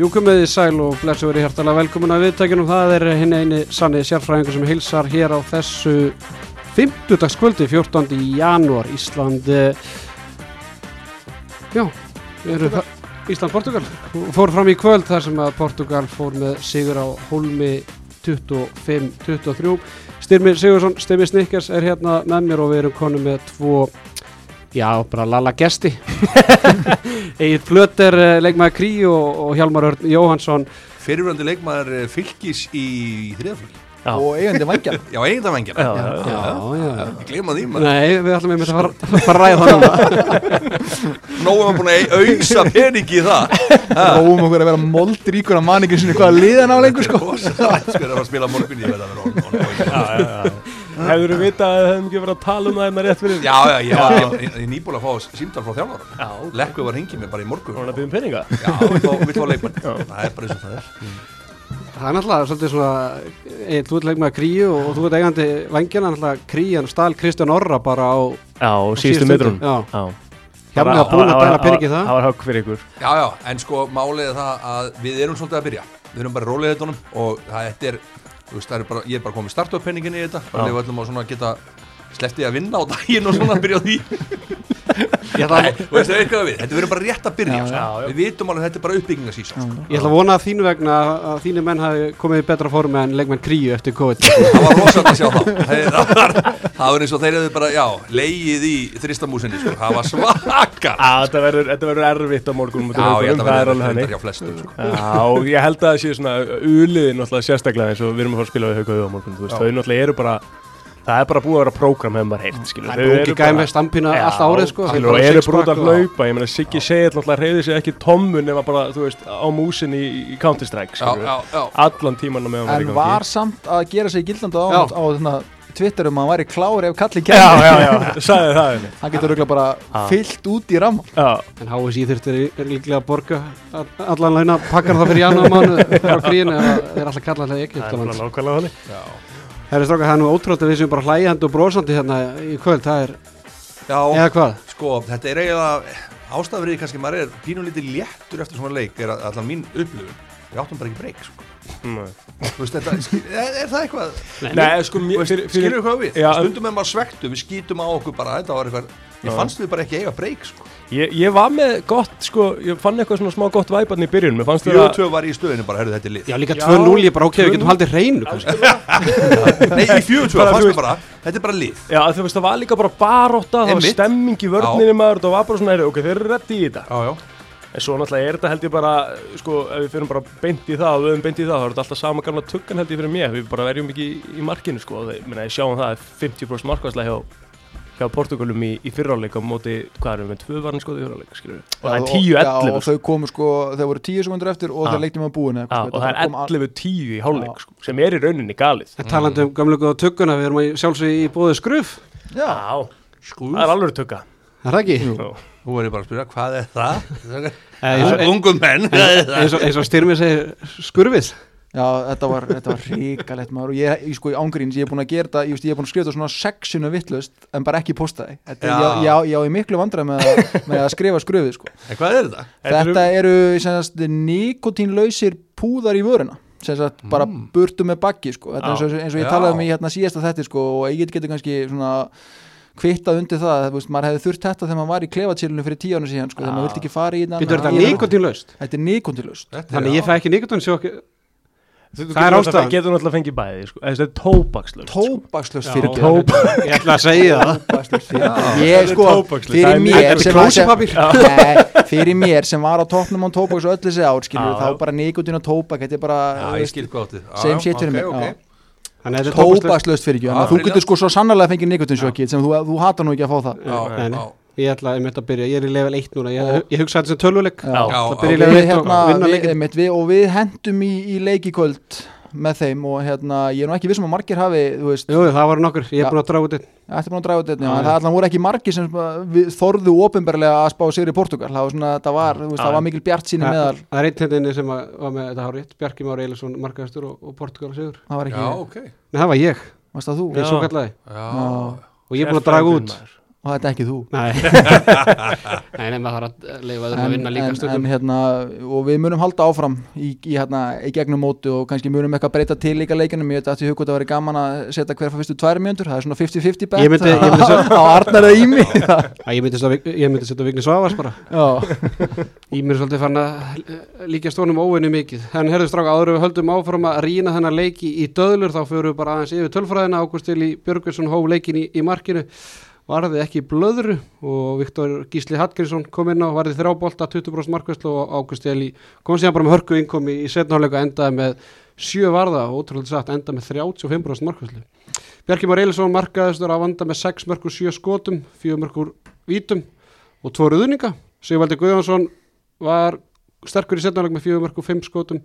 Jú komið í sæl og blessu verið hjartalega velkomin að viðtækjunum. Það er hinn eini sanni sérfræðingur sem hilsar hér á þessu 50. kvöldi, 14. janúar, Ísland, eh, já, Ísland-Portugal. Fór fram í kvöld þar sem að Portugal fór með sigur á Holmi 25-23. Styrmir Sigursson, Styrmir Snikkers er hérna með mér og við erum konum með tvo Já, bara lala gesti. Egil Flöter, leikmaður Krí og, og Hjalmar Örn Jóhansson Fyrirvöldi leikmaður eh, fylgis í þriðaflöki Já. og eigandi vangjar Já, Já, já Ég gleyma því maður. Nei, við ætlum einmitt að fara, að ræða það núna. Nóum að búin að auðsa peningi í það. Róum okkur að vera moldríkur að man ekki sinni hvað liðan á lengur sko? Sko er að spila on. já, já, já. Hefur þú vitað að það hefum ekki verið að tala um það hérna rétt fyrir Já, já, já, ég, ég, ég nýbúin að fá símtal frá þjálfara Já, Lekku var hengið mér bara í morgun. Hún er að byggja um peninga? Já, við fá, við fá leikmann Það er bara eins og það er. Það er náttúrulega svolítið svona Egil, þú ert leikmaður Krí og, og þú ert eigandi vangjana náttúrulega Krían stál Kristján Orra bara á Já, og síðustu. Já. Hjalmar var búin að dæla peningi það. Það var högg fyrir ykkur. Já, já, en sko málið er það að við erum svolítið að byrja. Við erum bara í róleiðutunum og það þetta er, veist, er bara, ég er bara komið startup penningin í þetta Já. við ætlum að svona geta slepptið að vinna á daginn og svona að byrja á því Ég ætla, Nei, þú veist, það er eitthvað við, þetta verður bara rétt að byrja Já, sko. já, já. Við vitum alveg að þetta er bara uppbyggingasísa sko. ég ætla að vona að þínu vegna að þínu menn hafi komið í betra formi en leikmenn Kríu eftir COVID Það var rosalega að sjá það Það var, það var eins og þeir hefðu bara, já, leigið í þristamúsinni sko. Það var svaka Já, þetta verður, þetta verður erfitt á morgun Já, ég held að það er verður sko. Já, og ég held að það sé svona uliðin sérstaklega eins og við erum að fara að spila við hauka á morgun þú veist, Já. þau náttúrulega eru bara það er bara búið að vera prógram hefur maður skilur Það er bóki gæði með stampina allt árið sko. skilur, og eru bara út að hlaupa. Ég meina Siggi segir náttúrulega reyði sig ekki tómmun nema bara, þú veist, á músin í, í Counter-Strike, Já, skilur já, já. Allan tíman á meðan hann En var samt að gera sig gildandi á, Já. á þarna, Twitter um að hann væri klár ef kalli Já, kemur já, já, sagði það henni. Hann getur auðvitað bara Já. fyllt út í ramma. Já, En HSI þurftir er líklega að borga all- allan launa pakkar það fyrir janúar mánu frá Kríinu eða þeir alltaf kalla alltaf ekki það er bara nákvæmlega þannig Já, Herri strákar, það er nú ótrúlega að við séum bara hlægjandi og brósandi hérna í kvöld, það er, já eða hvað? sko, þetta er eiginlega ástafrið kannski, maður er pínulítið léttur eftir svona leik, er allan mín upplifun Við áttum bara ekki breyk, sko. Þú veist, þetta, er, er það eitthvað Nei, sko, skilur við hvað við? Já. Stundum er maður svektu, við skýtum á okkur bara, þetta var eitthvað Ég fannst við bara ekki eiga breyk, sko. Ég, ég var með gott, sko, ég fann eitthvað svona smá gott væparn í byrjun, mér fannst það 42 var í stöðinu bara, herru, þetta er lið Já, líka Já, 2-0, ég bara ok, við 2-0. getum haldið hreinu. Nei, í 42 Bara, fannst þú við bara, þetta er bara lið. Já, þú veist, það var líka bara baróta, það var stemming í vörninni maður, það var bara svona, heyrðu, ok, þeir eru reddi í þetta. Já, já. En svo náttúrulega er þetta held ég bara, sko, ef við fyrir bara beint í það og við höfum beint í það, þá er þetta alltaf sama gamla tuggan held ég fyrir mér, við bara verjum ekki í, í markinu, sko, og það, minna, ég sjáum það, 50% markværslega hjá, hjá Portugalum í, í fyrráleik á móti, hvað erum við, með tvö varni skoði í fyrráleik, skilur við, og það er Já, og 10-11, sko, þau komu sko, þau voru 10 sekundur eftir og þeir leikti með búin Já, og það er 11-10 í hálfleik, sko, sem er í rauninni galið. En talandi um gamlu góða tugguna, við erum að sjálfsög í bóðið skruf, Já, það er alveg er það ekki? Já. Þú verður bara að spyrja, hvað er það? Ungum menn, er það? Eins og styrmið segir skurfið. Já þetta var, þetta var ríkalegt maður og ég, ég sko í ángríns, ég er búin að gera þetta ég, veist, ég er búin að skrifa þetta svona sexinu vittlust en bara ekki posta því Þetta, Já. já. Já, ég er miklu vandræð með, að- með að skrifa skröfið sko. En hvað er þetta? Þetta eru sagt, nikotínlausir púðar í vöruna sem sagt bara burtu með baggi sko. Þetta er eins og, eins og ég Já. talaði um í hérna síðasta þetta sko, og ég getur kannski svona kvittað undir það, þú veist, maður hefði þurft þetta þegar maður var í klefatílunum fyrir tíu ánum síðan sko, þegar maður vildi ekki fara í þetta þetta nikotínlaust? Er nikotínlaust Þannig ég fæ ekki nikotín sjokk. Þú Það er ástæðan. Getur náttúrulega fengið bæði, sko, þetta er tóbakslöf. Tóbakslaust Já, fyrir tóbak. Ég ætla að segja það. Tóbakslaust fyrir Já. Ég sko. Það fyrir er mér Þetta sem er var sem-. Nei, fyrir mér sem var á toppnum á tóbaks og öllu þessi ár skilur, þá bara nikotín og tóbak þetta er bara Já, ég skil áttið Já, same já, shit fyrir er ekki þú getur sko svo sannarlega fengið nikotínsjokkið sem þú, þú hatar nú ekki að fá það Ég ætla einmitt að byrja, ég er í level 1 núna, ég, ég hugsa þetta sem tölvuleik. Já. Já, Það og byrja í við, level 1 og hérna, og við hendum í, í leikikvöld með þeim og hérna, ég er nú ekki vissum að margir hafi Jú, það voru nokkur, ég er búin að draga út einn. Þetta er búin að draga út einni, Já, en já. það allan voru ekki margir sem uh, við þorðu ofinberlega að spá sér í Portugal það var, svona, það var, veist, Já, það var mikil bjart síni Það meðal það er einn hendinni sem að- var með þetta hárið, Bjarki Már Eilisson, markaðistur og, og Portugal sigur. það var ekki, Já, ok Nei, það var ég, varst það þú? ég Já. svo kallaði. Já, Já. Og ég er búin að draga út. Og þetta er ekki þú. Nei, maður þarf að leifa öðrum að vinna líka stundum. hérna, og við munum halda áfram í, í, hérna, í gegnum móti og kannski munum eitthvað breyta til líka leikinum ég veit að því hugvægt að vera gaman að setja hver fyrstu tvær mjöndur, það er svona 50-50 bet á Arnar eða Ími. Ég myndi setja- Vigni Svavas bara. Já, Í mér er svolítið fann að líka stónum óvinni mikið. En herðu stráka, áður við höldum áfram að rýna þennan leiki í döðlur þá fyrir við bara aðeins yfir tölfræðina Varði ekki blöðru og Viktor Gísli Hallgrímsson kom inn á varði þrjábolta 20% markvæslu og Ágústil í kom síðan bara með hörku innkomi í setnáleika endaði með sjö varða og ótrúlega satt endaði með 35% markvæslu Bjarki Már Eilisson markaðistur að vanda með 6 mörgur 7 skotum 4 mörgur vítum og 2 ruðninga. Sigvaldi Guðjónsson var sterkur í setnáleik með 4 mörgur 5 skotum.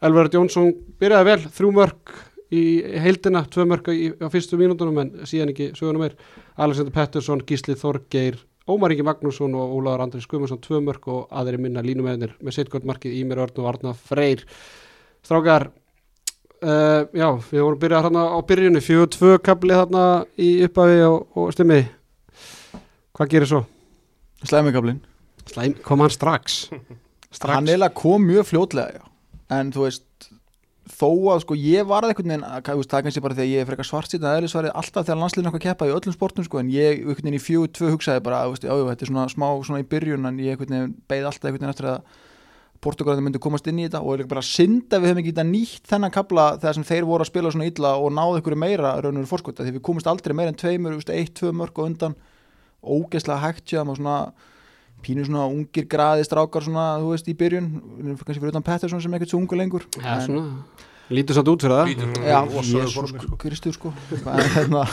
Elverard Jónsson byrjaði vel 3 mörg í heildina 2 mörg í, á fyrstu mínútonum en síðan ekki söguna meir. Alexander Pettersson, Gísli Þorgeir Ómar Ingi Magnússon og Ólaður Andri Skumarsson 2 mörg og aðri minna línumennir með sittgöld markið Ímir Örn og Arna Freyr. Strákar uh, já, við vorum byrjað þarna á byrjunni 4-2 kaplið þarna í upphafi og, og stimmi. Hvað gerir svo? slæmikablin Slæm, kom hann strax? Strax. Hann eiginlega kom mjög fljótlega já. en þú veist þó að sko ég einhvern veginn að, þú veist, það er kannski bara þegar ég er frekar svart síðan að eðlisvarið alltaf þegar landsliðin okkar keppa í öllum sportum sko en ég einhvern veginn í fjögur tvö hugsaði bara já, þetta er svona smá svona í byrjun en ég einhvern veginn beigð alltaf einhvern veginn eftir að Portugalandi myndi komast inn í þetta og er bara að við höfum ekki getað nýtt þennan kabla þegar sem þeir voru að spila svona illa og náðu ykkur meira raunur fórskota því við komist aldrei meira en tveimur, og svona pínu svona ungir graði strákar svona, þú veist, í byrjun. Kannski fyrir utan Pettersson sem er ekkert svo ungu lengur. Já, En- svona, lítur samt út fyrir það. Lítur Já, sko. Kristur sko. En, hérna,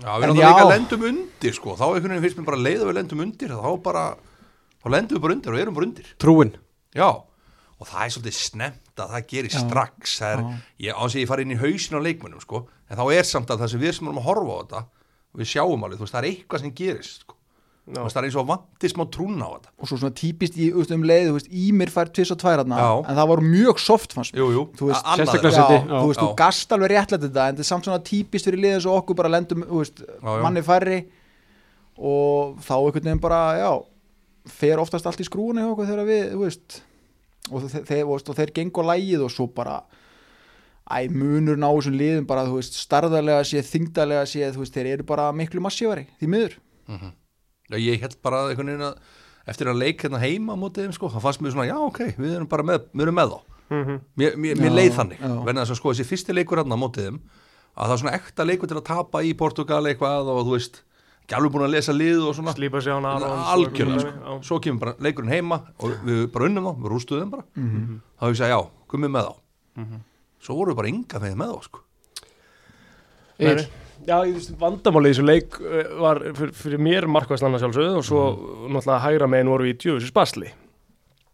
Já, við erum já. líka lendum undir sko. þá einhvern veginn finnst mér bara leið að við lendum undir þá bara, þá lendum við bara undir og erum bara undir. Trúin. Já, og það er svolítið snemt að það gerir Já. strax. Það er, ég, á þess að ég fari inn í hausin á leikmönnum sko, en þá er samt að það sem við sem erum að horfa á þetta við sjáum alveg, þú veist, það er eitthvað sem gerist sko. Það er eins og vantir smá trúna á þetta og svo svona típist í um leið, þú veist, Ímir fær tvis og tvær þarna, Já. en það var mjög soft fannst mér. Jú, jú, Þú veist, Já, þú veist, Já. þú gast alveg réttlega þetta en þetta er samt svona típist fyrir liðið svo okkur bara lendum, þú veist, Já, já. manni færri og þá einhvern veginn bara, já fer oftast allt í skrúinu hjá okkur þegar við, og þeir, þeir, og, þeir gengur lægið og svo bara æ, munur ná þessum liðum bara, þú veist, starðarlega séð, þingdarlega séð, þú veist, þeir eru bara miklu massífari, því miður Já, ég held bara einhvern veginn að eftir að leik hérna heima á mótið þeim sko, það fannst mér svona, já ok, við erum bara með, við erum með þá. Mér, mér, mér Já, leið þannig, verðin að sko þessi fyrsti leikur hérna á mótið þeim, að það er svona ekta leikur til að tapa í Portugal eitthvað og þú veist, ekki alveg búin að lesa lið og svona, slípa sig á hana algjörlega sko. svo kemur bara leikurinn heima og við bara unnum þá, við rústuðum bara. Þá hefur við segja, já, komum með þá. Svo vorum við bara ynga með með þá sko. Nei. Já, ég veist, vandamálið í þessu leik uh, var fyrir, fyrir mér markvæslanna sjálfsögðu og svo náttúrulega hægra megin voru í djöfisins basli.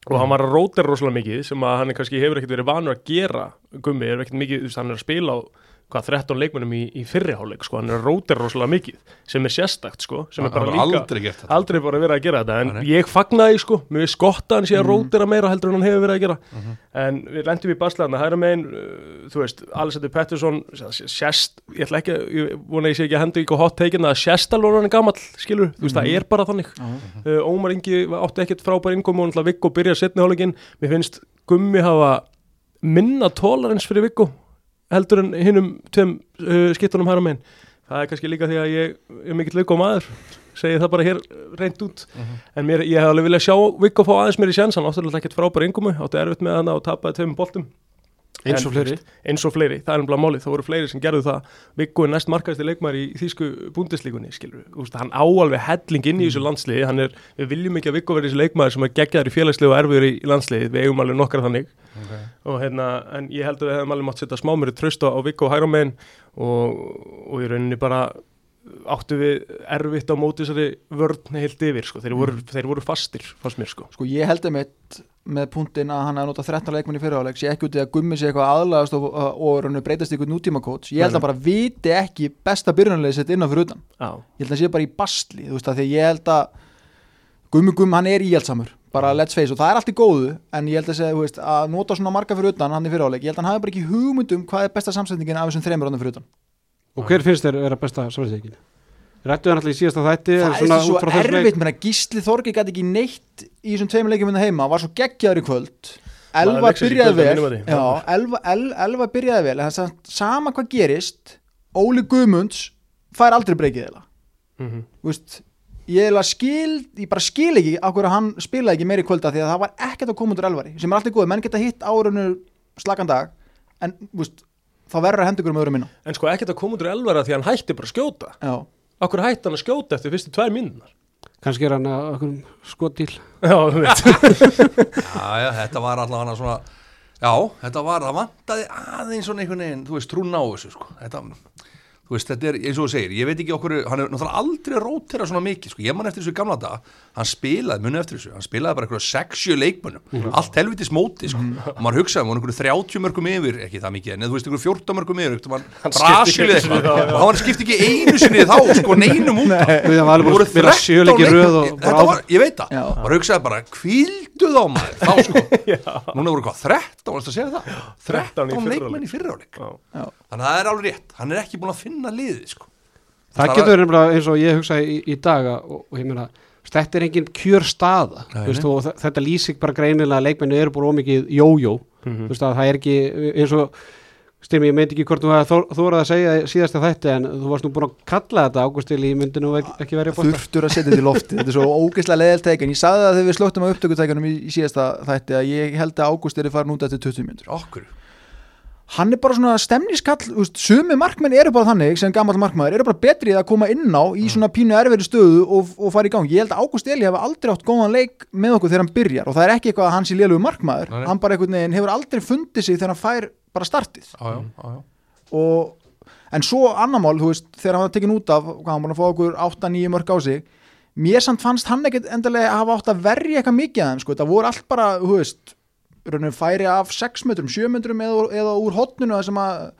Og hann var að róta rosalega mikið sem að hann kannski hefur ekkert verið vanur að gera gummi, er ekkert mikið, þú veist, hann er að spila á hvað 13 leikmunum í, í fyrriháleik sko, hann er að róta rosalega mikið sem er sérstakt sko, sem er Hann bara líka aldrei aldrei bara verið að gera þetta. En Nei, ég fagnaði sko, mér veist gott að hann sé að rótira meira heldur en hann hefur verið að gera. En við lendum í baslæðana, hæra megin uh, þú veist, Alexander Pettersson sérst, ég ætla ekki ég vona ég sé ekki að henda ykkur hot taken að sérst alveg hann er gamall, skilur, þú veist, það er bara þannig. Uh, Ómar Ingi átti ekkert frábær ingum og náttúrulega Viggo byrja setni hálfleikin mér finnst Gummi hafa minna tolerance fyrir Viggo heldur en hinnum tveim uh, skittunum hæra megin það er kannski líka því að ég er mikill Viggo maður segi það bara hér reynd út. En mér, ég hef alveg viljað sjá Viggo fá aðeins mér í sjans hann áttur alltaf ekkert frábær ingumu átti erfitt með hana og tapaði tveimum boltum eins og fleiri. eins og fleiri, það er ennbla málið, það voru fleiri sem gerðu það. Viggo er næst markaðasti leikmar í þýsku búndislíkunni, skilur við, hann á alveg helling inn í þessu landsliði, er við viljum ekki að Viggo verði þessi leikmaður sem er geggjaður í félagslegu og erfiður í, landsliði, við eigum alveg nokkra þannig. Okay. og hérna, en ég held að við hefum alveg mátt setja smá mér tröst á, Viggo hægra megin og, og í rauninni bara áttu við erfitt á móti þessari vörn heilt yfir, sko, þeir voru, þeir voru fastir, fannst mér, sko. sko ég held einmitt með punktin að hann hefði notað 13 leikmenn í fyrirháleik sé ekki út í að gummi sig eitthvað aðlagast og, og, og breytast ykkur nútíma coach ég held að bara viti ekki besta byrjunarlega sett innan fyrir utan. Já, ég held að hann sé bara í basli þú veist að því ég held að gummi gummi hann er íhjaldsamur bara let's face og það er allt í góðu en ég held að segja þú veist að nota svona marga fyrir utan hann í fyrirháleik ég held að hann hafi bara ekki hugmyndum hvað er besta samsetningin af þessum þreymur hann fyrir utan og hver finnst þér vera besta samverðsleikin? rættu það náttúrulega í síðasta þætti en það er svona svo erfitt menna, Gísli Þorgi gæti ekki neitt í þessum tveimur leikjum hérna heima, var svo geggjaður í kvöld. Elva byrjaði vel. já, Elva, El, Elva byrjaði vel en það sama hvað gerist Óli Guðmunds fær aldrei breykið eða. Mhm. Vist, ég, ég bara skil ekki á hverju hann spilaði ekki meiri kvölda því að það var ekkert að koma út úr elvari sem er alltaf góð, menn geta hitt árunnu slagan dag en vist, þá verður að henda ykkur um öðrum minna En sko ekkert að koma út úr elvara því að hann hætti bara að skjóta. Já, Akkur hætti hann að skjóta eftir fyrstu tvær mínúnar kannski er hann að okkur skotdíl Já, þú veit. Já, já, þetta var allavega svona Já, þetta var, það vantaði aðeins svona einhvern veginn, þú veist, trúna á þessu sko. þetta, þú veist, þetta er eins og þú segir ég veit ekki okkur, hann er náttúrulega aldrei rótera svona mikið, sko, ég man eftir þessu gamla dag hann spilaði, muni eftir þessu, hann spilaði bara eitthvað 6-7 leikmönnum, allt helvitis móti sko, og maður hugsaði, hann var einhverju 30 mörgum yfir, ekki það mikið, en þú veist, einhverju 14 mörgum yfir, einhvern Hann Brasilið eitthvað, og hann skipti ekki einu sinni þá, sko, neinum út það bara þetta var, ég veit það, bara hugsaði bara kvíldu þá maður, þá sko. Núna voru hvað, 13, varst að segja það? 13 í 13 fyrri leikmenn í já, þannig að það er sko. Það getur verið eins og ég hugsaði í, í dag og, og ég meina þetta er engin kjör staða. Veist, og þe- þetta lýsir bara greinilega að leikmennu eru búin ómikið jójó. Þú veist að það er ekki eins og styrmi, ég meit ekki hvort þú hefði þórað að segja síðasta þætti en þú varst nú búin að kalla þetta ágústil í myndinu ekki, ekki verið bósta þurftur að setja þetta í lofti þetta er svo ógeðslega leðilt teikin ég sagði það þegar við slóttum á upptökutækjanum í, síðasta þætti að ég held að Ágúst er farin út eftir 20 minnur okkur, hann er bara svona stemniskall sumi markmenn eru bara þannig sem gammal markmaður eru bara betri í að koma inn á í svona pínu erfiðri stöðu og, og fara í gang. Ég held að Ágúst Eli hafa aldrei átt góðan leik með okkur þegar hann byrjar og það er ekki eitthvað að hann sé lélugu markmaður. Nei, hann bara einhvern veginn hefur aldrei fundið sig þegar hann fær bara startið. Já, já, já, já. og, en svo annar mál, þú veist, þegar hann var tekin út af hvað hann búin að fá okkur 8-9 mörg á sig. Mér samt fannst hann ekkert endilega að hafa átt að verja eitthvað mikið að þeim, sko, færi af 6 metrum, 7 metrum eða, eða úr hotninu það sem að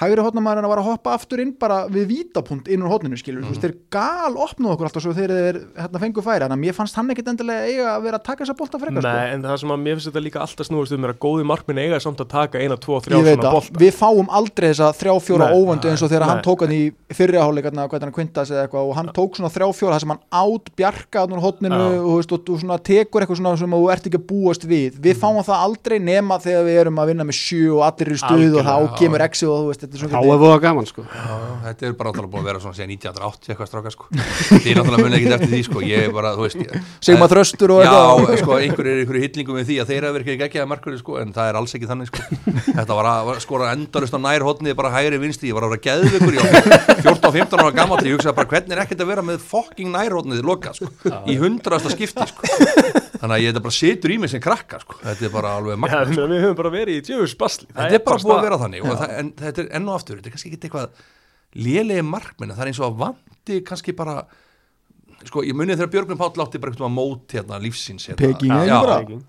hægri hotnamaðurinn var að hoppa aftur inn bara við vítapunkt inn úr hotninu skilur, þú veist, þeir gal opnuð okkur alltaf svo þegar þeir hérna fengu færi, þannig að mér fannst hann ekkert endilega eiga að vera að taka þessa bolta frekar, Nei, en það sem að mér finnst þetta líka alltaf snúist um er að góði markminn eiga samt að taka eina, tvo, sko þrjá svona að bolta. við fáum aldrei þessa þrjá fjóra óvöndu eins og þegar hann nei. tók hann í fyrriháleika hvað hann Quintas eða eitthvað og hann tók svona þrjá fjóra það sem hann át bjarga hann hotninu Já. og, veist, og, og svona tekur eitthvað svona sem þú ert ekki að búast við. Við fáum það aldrei nema þegar við erum að vinna með sjö og allir í stuð og þá kemur exi og þú veist er þá svona er voða gaman sko. Já, já, þetta er bara náttúrulega búin að vera svona síðan 1980 eitthvað stráka sko. Því er náttúrulega muni ekkert eftir því sko. Ég er bara, þú veist ég, Sigmar Þröstur og Já, eitthvað sko, einhver er einhverju hillingum við því að þeir hafa verið ekki ekki að markverði sko en það er alls ekki þannig sko. Þetta var að skora endalust á nær hotnið bara hægri vinstri, ég var að vera geðveikur ég var 14-15 ára gammal ég hugsaði bara hvernig er ekkert að vera með fucking nær hotnið lokað sko, sko. Þannig að ég þetta bara situr í mig sem krakka sko, þetta er bara alveg Já, magna ég meina, við höfum bara verið í djöfus basli. Þetta er bara búið að vera þannig og það, en þetta er enn og aftur, þetta er kannski ekki eitthvað lélegi markmenn, það er eins og að vandi kannski bara sko, ég munið þegar Björgvin Páll átti bara eitthvað mót hérna lífsins hérna. Peking, ekki bara? já,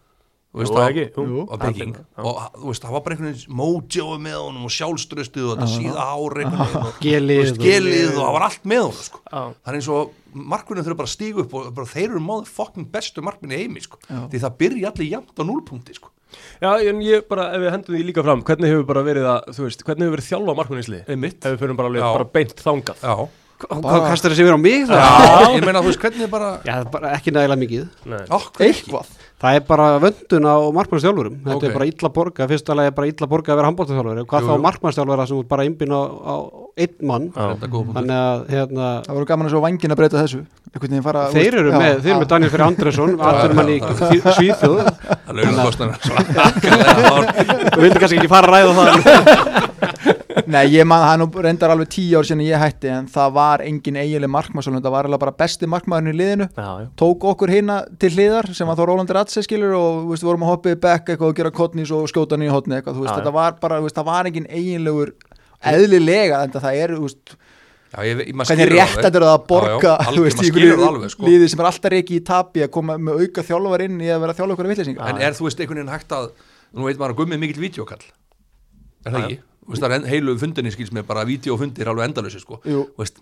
þú veist, Jú, það- ekki, jú. Peking og þú veist, það var bara einhvern veginn mótjóð með honum og sjálfströstuð og þetta síða ár einhvern veginn og gelið og það var allt með honum sko. Það er eins og markvinnum þurfa bara að stígu upp og bara, þeir eru máður fokkin bestu markvinni heimi sko. því það byrja allir jæmt á núlpunkti sko. Já, en ég bara, ef við hendum því líka fram hvernig hefur bara verið að, þú veist, hvernig hefur verið þjálfa markmanninsli ef einmitt við fyrir bara, alveg, Já. bara beint þangað já, hvað kastar þessi verið á mig það? já, ég meina þú veist hvernig bara Já, það er bara ekki nægilega mikið Nei. okkur eitthvað Það er bara vöndun á markmannstjálfurum Þetta Ok. er bara illa borga, fyrsta lega er bara illa borga að vera handbóltastjálfur Hvað Jú, þá jú. markmannstjálfur sem þú ert bara innbyrn á, á einn mann. Þetta er góð punktur. Þannig að hérna, það voru gaman að svo vangin að breyta þessu einhvern veginn fara þeir eru já, með, þeir eru með já. Daniel Fyrir Andresson Atur mann í Svíþjóð Það svakalega Þú vildi kannski ekki fara að ræða það Nei, ég man, það nú reyndar alveg tíu ár síðan ég hætti en það var engin eiginlega markmaðsólun það var alveg bara besti markmaðurinn í liðinu Já, já. tók okkur hinna til hliðar sem var þá Rólandur Atse skilur og þú veist, við vorum að hoppa í bekk eitthvað og gera kottnís og skjóta nýja hotni eitthvað, þú veist, Já, já. þetta var bara, þú veist, það var engin eiginlegur eðlilega, en það er, þú veist hvernig skilur rétt þetta er það að borga, Já, já, þú veist, alveg sko. sem er alltaf reiki í tapi að koma með auka þjálfar inn í að vera þjálfa ykkur vitleysinga En er þú veist einhvern veginn hægt að Nú veit maður að gummið mikill vídeokall Er það ekki? Þú veist það er heilu fundinni skils með bara vídeofundir alveg endalösi sko. Veist,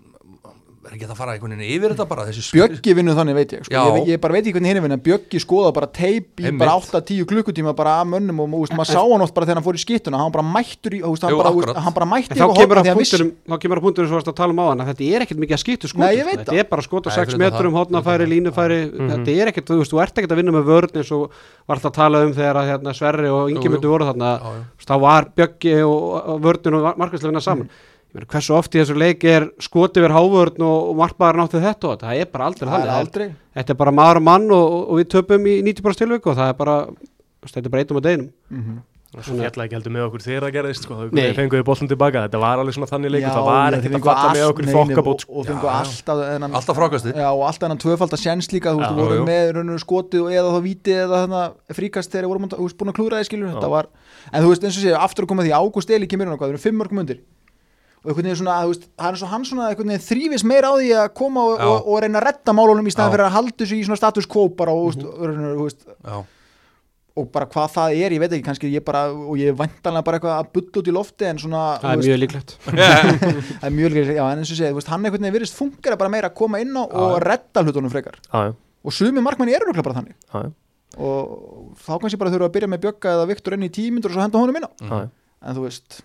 er ekki að fara einhvern veginn yfir þetta bara þessi Bjöggi vinnur þannig veit ég, sko. Ég, ég bara veit ekki hvernig hinn er vinna. Bjöggi skoða bara teip í Einmitt. bara 8-10 klukkutíma bara að mönnum og úst, maður sá hann oft bara þegar hann fór í skittuna hann bara mættur í, úst, hann, Jú, bara, hann bara mætti En þá kemur að þá kemur að punkturum svo varst að tala um á hann að þetta er ekkert mikið að skýtu skotu, sko. þetta er bara skot á Nei, 6 fyrir utan metrum, hotnafæri, línufæri. Þetta er ekkert, þú veist, þú ert ekkert að vinna með vörn eins og var alltaf að tala um þegar að hérna, Sverri og Ingemyndu voru þarna. Þá var Bjöggi og, vörnin og markvæslega vinna saman. Meina, hversu oft í þessu leik er skoti verið hávörn og, og markmaður nátti þetta og það er bara aldrei það er aldrei. Þetta er bara maður og mann og, og, og við töpum í 90% tilvíku og það er bara þetta er bara einnum að deginum Mhm. Svo fjalla ekki heldur með okkur þegar það gerðist sko. Þegar fenguðu boltin tilbaka. Þetta var alveg svona þannig leikur. Það var ekkert að falla með okkur og, sko. og fengu Já, já. alltaf þennan, Alltaf frákastið. Já, og alltaf þennan tvöfaldar sjens líka þú veist, þú voru með rauninu skotið og eða þá vítið eða þannig fríkast þegar voru þú veist búin að klúra þið skilur Já. þetta var, en þú veist eins og sé aftur að koma því Ágúst Eli kemur inn á hvað, það eru fimm mörgum undir og einhvern veginn svona, veist, er svo hann svona einhvern veginn þrýfis meira á því að koma og, og, og reyna að retta málunum í staðan fyrir að halda þessu í svona status quo bara og, mm -hmm. og bara hvað það er, ég veit ekki kannski ég bara, og ég vantanlega bara eitthvað að bulla út í lofti en svona, það er mjög líklegt. Það er mjög líka, já, en eins og þú veist, hann einhvern veginn virðist fungera bara meira að koma inn á og redda hlutunum frekar. Já, og sumi markmanni eru bara þannig. Já, og þá kannski bara þurfa að byrja með Bjögga eða Viktor inn í tímyndur og svo henda honum inn á. En þú veist,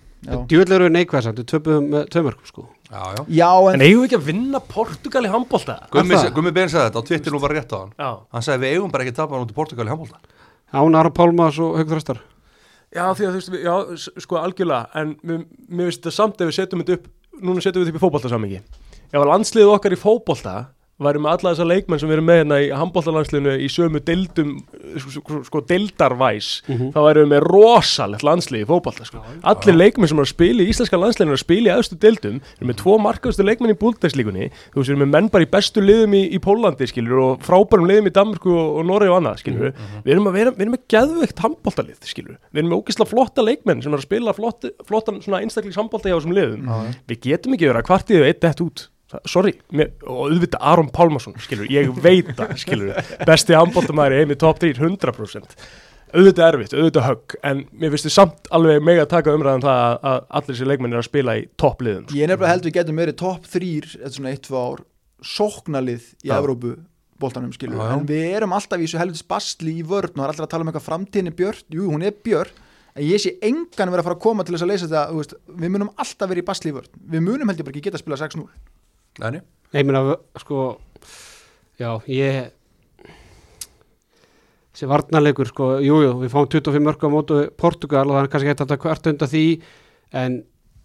djúvel eru við neikvæðsand, við töpum með tveimörkum sko. Já, já. Já En en, eigum við ekki að vinna Portugal í handbólta? Gummi, Ben sagði þetta og Twitter nú var rétt á hann. Já, Hann sagði við eigum bara ekki að tapa hann út í Portugal í handbólta Án Aron Pálmas og Haug Þröstar já því að þú veist, við- já, s- sko algjörlega En við, mér finnst þetta samt ef við setjum þetta upp Núna setjum við þetta upp í fótbolta samingi Ef að væri með alla þessa leikmenn sem við erum með hérna í handbóltalandsliðinu í sömu deildum sko, sko, sko deildarvæs Mhm. þá værum við með rosalegt landslið í fótbolta sko. allir leikmenn sem eru að spila í íslenska landsliðinu eru að spila í aðstu deildum við erum með tvo markaðustu leikmenn í búltækslíkunni þú veist við erum með menn bara í bestu liðum í, í Pólandi skilur og frábærum liðum í Danmarku og, og Noregi og annað skilur. Við erum að vera, við erum með geðveikt handbóltalið skilur. Við erum með ógislega flotta leikmenn sem eru að spila flott, flottan svona einstaklings handbólta hjá þessum liðum. Við getum ekki verið að kvartið og eitt dett út sorry, mér, og auðvitað Aron Pálmarsson skilur, ég veit það skilur, besti handbóltamæri heim í top 3 100% auðvitað erfitt, auðvitað högg en mér finnst þið samt alveg mega að taka umræðan það að, að allir þessi leikmenn er að spila í toppliðum sko. ég er nefnilega held við getum verið topp þrýr eftir svona eitt, tvö ár sóknalið í. Evrópu boltanum skilur, en við erum alltaf í þessu helvitis basli í vörn og það er alltaf að tala um eitthvað framtíðinni björn, jú hún er björn en ég sé engan vera að fara að koma til þess að leysa þetta við munum alltaf verið í basli í vörn. Við munum held ég bara ekki geta að spila 6-0 Nei, ég meina, sko Já, ég þessi varnarleikur, sko, jújú jú, við fáum 25 mörg á mótu Portugal og það er kannski hægt að hvert undan því en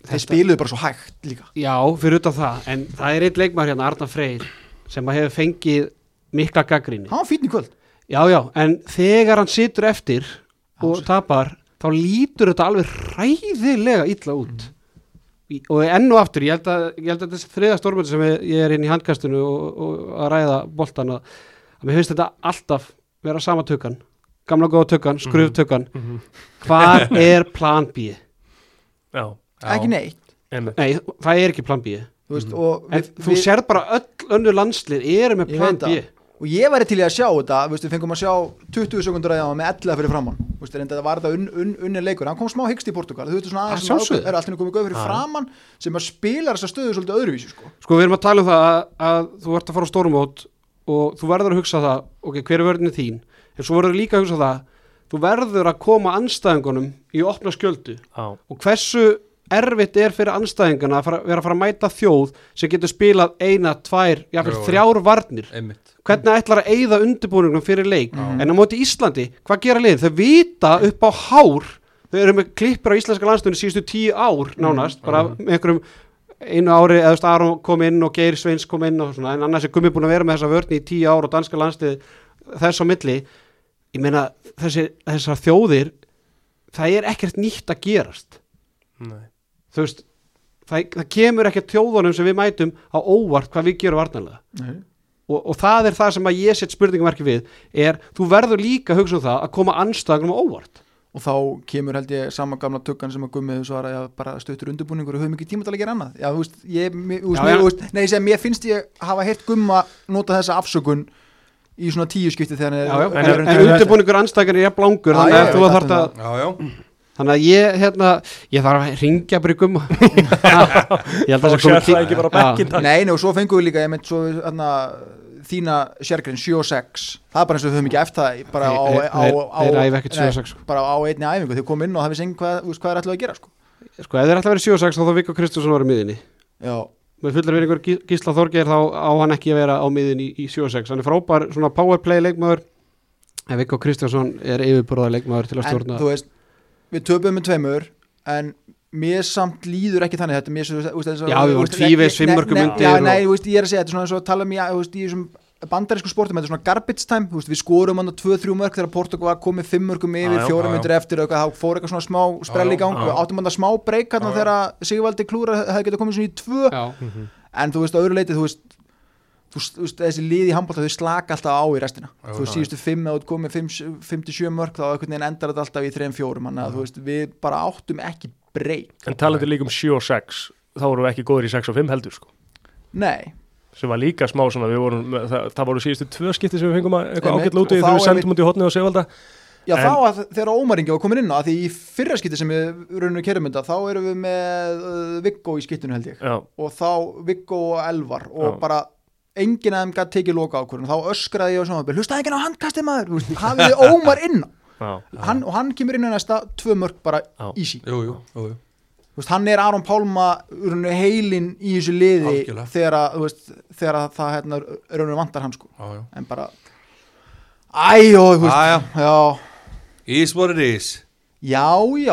þeir spiluðu bara svo hægt líka Já, fyrir utan það, en það er eitt leikmar hérna, Arnar Freyr, sem að hefur fengið mikla gaggrinni. hann í kvöld Já, já, en þegar hann situr eftir og tapar, þá lítur þetta alveg ræðilega illa út. Í- Og enn og aftur, ég held að, ég held að þessi þriða stórmöndi sem ég, er inn í handkastinu og, og að ræða boltan að, að mér finnst þetta alltaf vera sama tökkan, gamla góða tökkan, skruftökkan. Mhm. Hvað er plan B? Já, Já. ekki neitt. Nei, það er ekki plan B. þú veist, og, En við, þú sérð bara öll önnu landslið eru með plan B. það. og ég væri til í að sjá þetta við fengum að sjá 20 sekundur að það var með 11 fyrir framann Þú veist, reynda, það var þetta unn, unn, unni leikur hann kom smá hyggst í Portugal þú veist svona Að aðeins sem sjálfsögðu. ákveð- er allir komið gauð fyrir Já. framann sem að spila þessa stöðu svolítið öðruvísi sko. Sko við erum að tala um það að, að þú ert að fara á stórumót og þú verður að hugsa það, ok, hver er vörðin þín? En svo verður líka að hugsa það, þú verður að koma anstæðingunum í opna skjöldu Já, og hversu erfitt er fyrir anstæðingana að fara, vera að fara að mæta þjóð sem getur spilað eina, tvær, jáfnvel Jú. þrjár varnir. Einmitt Hvernig ætlar að eyða undirbúningnum fyrir leik? En á móti Íslandi, hvað gera lið? Þau vita upp á hár, þau eru með klippur á íslenska landstunni síðustu tíu ár nánast, bara með einhverjum einu ári eða þú veist, Aron kom inn og Geir Sveins kom inn og svona, en annars er Gummi búin að vera með þessa vörni í tíu ár og danska landslið þess á milli ég meina þessi, þessar þjóðir það er ekkert nýtt að gerast nei þú veist það, það kemur ekkert þjóðunum sem við mætum á óvart hvað við gerum varnarlega. Og, og það er það sem að ég set spurningamarki við er, þú verður líka að hugsa um það að koma anstæðanum á óvart. Og þá kemur held ég sama gamla tökkan sem að gummið svara já, bara stuttur undirbúningur og höfum ekki tíma til að gera annað. Já, þú veist, ég, mér, Já, mér, veist, nei, ég segi, mér finnst ég hafa heyrt gumma nota þessa afsökun í svona tíu skipti þegar já. En- en, en, undirbúningur anstæðan er jafn langur Já, þannig ég að þú veit þarft þannig að ég, hérna, ég þarf að ringja bara í gumma. Ég held að Fá það sé komið sérfræðingi bara takk. Nei, nei, og svo fengum við líka, ég mynd svo hana, þína sérgrein 7 og 6 það er bara eins og við höfum ekki eftir það bara á, Þeir- á, þeir- á, þeir æfa ekkert nei, 7 og 6. bara á einni æfingu, þeir kom inn og það vissi hvað, er ætlaðu að gera sko. sko, ef þeir ætla að vera 7-6 þá þá Viggo Kristjánsson var í miðinni Já, með fullar verið einhver Gísla Þorgeir þá á hann ekki að vera á miðinni í, í 7-6 hann er frábær svona powerplay leikmaður. En Viggo Kristjánsson er yfirbúrðar leikmaður til að en stjórna þú veist við töpum með tveimur en mér samt líður ekki þannig. Þetta mér svo, eins og- Já, við vorum fimmörkum nei, undir Já, og- nei, þú veist, ég er að segja, þetta er svona og tala um í, þú veist, í þessum bandarísku sportum, þetta er svona garbage time, þú veist, við skorum hann á 2-3 mörg þegar Portugal komið 5 mörgum yfir, já, 4 já, já. myndir eftir og eitthvað, þá fór eitthvað svona smá sprell í gang, við áttum hann að smá breyk hann Já, já. þegar Sigvaldi klúra hefði getað komið svona í 2 Já, en þú veist, á öðru leiti, þú veist þú veist, þessi liði í handbólta þau slaka alltaf á í restina. Já, þú síðustu 5 eða þú ert komið 5-7 mörg þá endar þetta alltaf í 3-4 þannig að þú veist, við bara áttum ekki breyk. En talandi líka um 7 og 6 þá vorum við ekki góður í 6 og 5 heldur sko. Nei, sem var líka smá svona, við vorum það, það voru síðustu tvö skipti sem við fengum að eitthvað og þá þegar við sendum út í hotnið á Sigvalda. Já, En- þá að þegar Ómaringi var komin inn á að því í fyrra skipti sem við raunum við kerumynda þá erum við með uh, Viggo í skiptinu held ég. Já, og þá Viggo og Elvar og Já. bara enginn af þeim gætt tekið loka ákvörðun þá öskraði ég á samanbyrð, hlustaði ekki á handkastið maður. Hafið þið Ómar inn hann, og hann kemur inn á næsta tvö mörg bara. Þú veist, hann er Aron Pálma heilin í þessu liði þegar, veist, þegar að það hérna, raunum vantar hann sko. Já, já. en bara æjó, þú veist, Jæja. já, Is what it is. Já,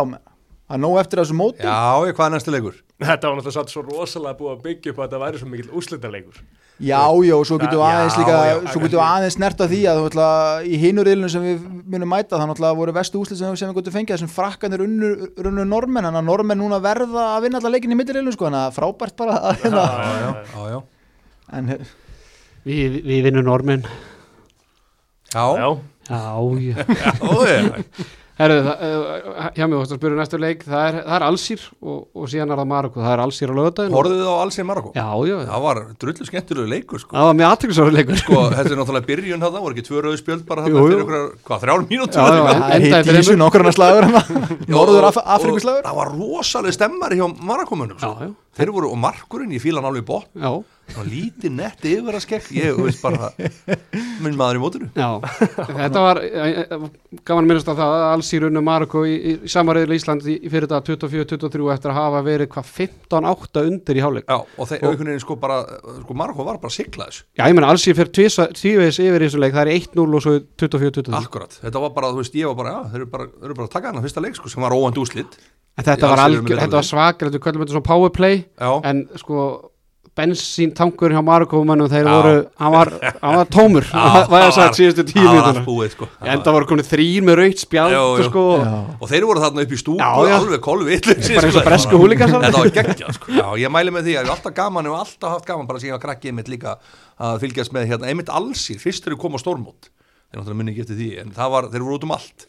menn. það er nóg eftir þessu móti. Já, ég, hvað er næstu leikur? Þetta var náttúrulega svo rosalega búið að byggja upp að þetta væri svo mikill úslitaleikur Já, já, og svo getum við Já, aðeins líka já, svo getum við aðeins snert að því að þú ætla, í hinuriðlunum sem við munum mæta þannig að voru vestu úslit sem, sem við gotum fengið þessum frakkanir unnu, unnu normenn þannig að normenn núna verða að vinna alla leikin í milliriðlunum sko, þannig að frábært bara að, hérna. Já, já, já, já. en við, við vinnum Já, Já, Já, já já, já. Herðu, það, uh, hjá mig, þú varst að spyrja um næstu leik það er, það er Alsýr og, og síðan er það Marokko það er Alsýr á lögadaginn Horfðu þið á alls í Marokko? Já, já, Það var drullu skemmtilegu leikur sko. það var mjög aðtryggsóri leikur. Sko, þetta er náttúrulega byrjun þarna, voru ekki tvö rauð spjöld bara jú. fyrir ykkur, hvað, þrjár mínútur? Já, já, það endaði hitt í þessu nokkurna slagur Norður Af Afrikuslagur Það var rosalega stemmari hjá Marokkomunum Já, sko. já, Þeir voru, og markurinn, ég fíla hann alveg í bótt já, og lítið nett yfir að skekk. Ég veist bara, minn maður í mótinu. Já. Þetta var, eh, eh, gaman að minnast á það að Alsýr unnu Marokko í, í, í samarriðil Ísland í, í fyrir þetta 24-23 eftir að hafa verið hvað 15-8 undir í hálfleik. Já, og þeir, einhvern veginn sko bara sko Marokko var bara þessu. Já, ég menna Alsýr fyrir tvívegis yfir í þessu leik það er 1-0 og svo 24-23 Akkurat, þetta var bara, þú veist, ég var bara, já, þeir eru bara, eru bara að taka hann að fyrsta leik, sko, sem var óvænt úslit En þetta var, algjör, þetta var svakalegt, við kallum þetta svona powerplay Já, en sko bensíntankur hjá Marokkomannum þeir Já. voru, hann var, hann var tómur það var sagt síðustu tíu það var mínútur allt búið, sko. En það voru komin þrýr með raukt spjald Jú, jú. sko, Og þeir voru þarna upp í stúku, Já, já. alveg kolvitlu bara eins og bresku húlíkansar Þetta var geggjað, sko. Já, ég mæli með því að ég hef alltaf gaman, hef alltaf haft gaman bara síðan að krakkið mitt líka að fylgjast með hérna, einmitt allsýr, fyrst þeir koma á stórmót. Þeir náttúrulega minni ekki eftir því, en það var, þeir voru út um allt